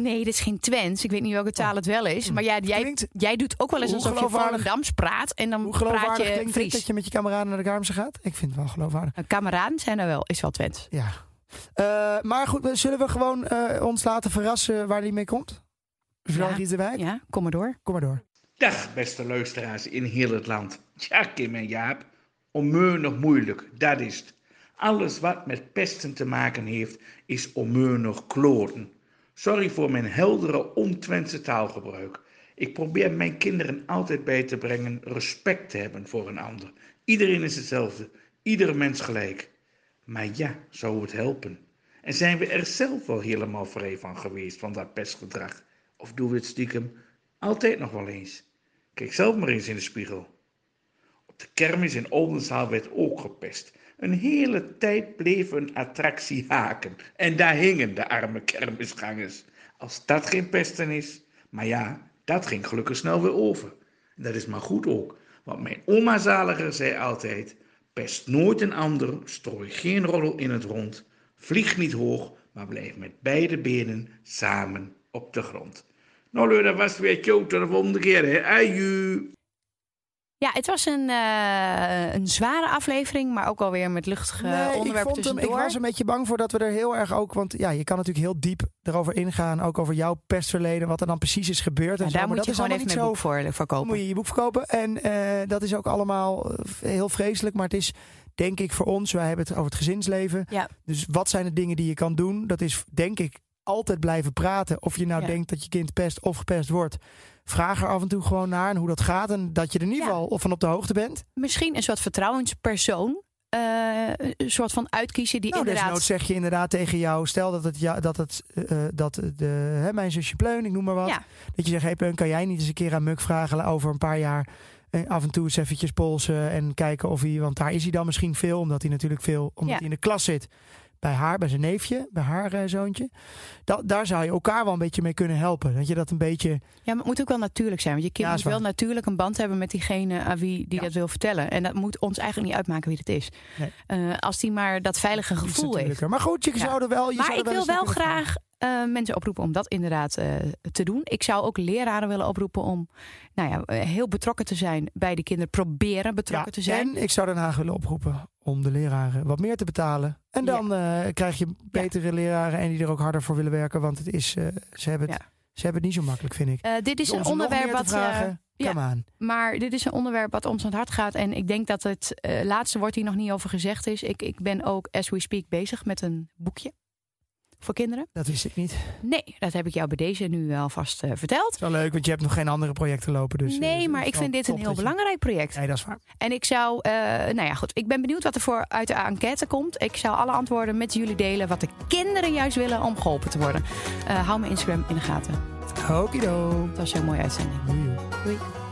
Nee, dit is geen Twents. Ik weet niet welke taal het wel is. Maar ja, jij, Klinkt- jij doet ook wel eens alsof je Volendams praat. En dan Hoe praat geloofwaardig je klinkt Fries. dat je met je kameraden naar de Karmse gaat? Ik vind het wel geloofwaardig. Een kameraden zijn er wel, is wel Twents. Ja. Eh, maar goed, zullen we gewoon eh, ons laten verrassen waar die mee komt? Jean Ja. Riesenwijk? Ja, kom maar door. Kom maar door. Dag beste luisteraars in heel het land. Ja, Kim en Jaap, onmeunig moeilijk, dat is het. Alles wat met pesten te maken heeft, is onmeunig kloten. Sorry voor mijn heldere, ontwenste taalgebruik. Ik probeer mijn kinderen altijd bij te brengen respect te hebben voor een ander. Iedereen is hetzelfde, iedere mens gelijk. Maar ja, zou het helpen? En zijn we er zelf wel helemaal vrij van geweest, van dat pestgedrag? Of doen we het stiekem altijd nog wel eens? Kijk zelf maar eens in de spiegel. Op de kermis in Oldenzaal werd ook gepest. Een hele tijd bleef een attractie haken. En daar hingen de arme kermisgangers. Als dat geen pesten is. Maar ja, dat ging gelukkig snel weer over. En dat is maar goed ook. Want mijn oma zaliger zei altijd... Pest nooit een ander, strooi geen roddel in het rond. Vlieg niet hoog, maar blijf met beide benen samen op de grond. Nou, dat was weer. De volgende keer, hè. Aju. Ja, het was een, eh, een zware aflevering, maar ook alweer met luchtige Nee, ik, onderwerpen hem, ik tussendoor. was een beetje bang voor dat we er heel erg ook... Want ja, je kan natuurlijk heel diep erover ingaan. Ook over jouw pestverleden. Wat er dan precies is gebeurd. En Ja, zo, daar maar moet je dat is gewoon even mijn boek niet voor zo... verkopen. moet je je boek verkopen. En eh, dat is ook allemaal eh, heel vreselijk. Maar het is denk ik voor ons... Wij hebben het over het gezinsleven. Ja. Dus wat zijn de dingen die je kan doen? Dat is denk ik altijd blijven praten. Of je nou Ja. denkt dat je kind pest of gepest wordt. Vraag er af en toe gewoon naar en hoe dat gaat. En dat je er in ieder Ja. geval van op de hoogte bent. Misschien een soort vertrouwenspersoon. eh, een soort van uitkiezen die Nou, inderdaad... zeg je inderdaad tegen jou... Stel dat het, ja, dat het eh, eh, dat de, hè, mijn zusje Pleun, ik noem maar wat. Ja. Dat je zegt, hey Pleun, kan jij niet eens een keer aan Muk vragen over een paar jaar... eh, af en toe eens eventjes polsen en kijken of hij... Want daar is hij dan misschien veel, omdat hij natuurlijk veel... Omdat Ja. hij in de klas zit. Bij haar, bij zijn neefje, bij haar eh, zoontje. Da daar zou je elkaar wel een beetje mee kunnen helpen. Dat je dat een beetje... Ja, maar het moet ook wel natuurlijk zijn. Want je kind Ja, moet wel natuurlijk een band hebben met diegene aan wie die Ja. dat wil vertellen. En dat moet ons eigenlijk niet uitmaken wie het is. Nee. Eh, als die maar dat veilige gevoel heeft. Maar goed, je Ja. zou er wel... Je Maar zou er ik wil wel graag eh, mensen oproepen om dat inderdaad te doen. Ik zou ook leraren willen oproepen om nou ja, heel betrokken te zijn bij de kinderen. Proberen betrokken te zijn. En ik zou Haag willen oproepen om de leraren wat meer te betalen. En Ja. dan eh, krijg je betere leraren en die er ook harder voor willen werken. Want het is, eh, ze, hebben het, Ja. ze hebben het niet zo makkelijk, vind ik. Eh, dit is om een onderwerp wat. vragen, aan. Maar dit is een onderwerp wat ons aan het hart gaat. En ik denk dat het laatste woord hier nog niet over gezegd is. Ik, ik ben ook, as we speak, bezig met een boekje voor kinderen. Dat wist ik niet. Nee, dat heb ik jou bij deze nu alvast eh verteld. is wel leuk, want je hebt nog geen andere projecten lopen. Dus, eh, nee, het maar ik vind dit een heel belangrijk project. Nee, dat is waar. En ik zou, eh, nou ja, goed. Ik ben benieuwd wat er voor uit de enquête komt. Ik zou alle antwoorden met jullie delen. Wat de kinderen juist willen om geholpen te worden. Eh, hou mijn Instagram in de gaten. Okido. Dat was een mooie uitzending. Doei. Doei.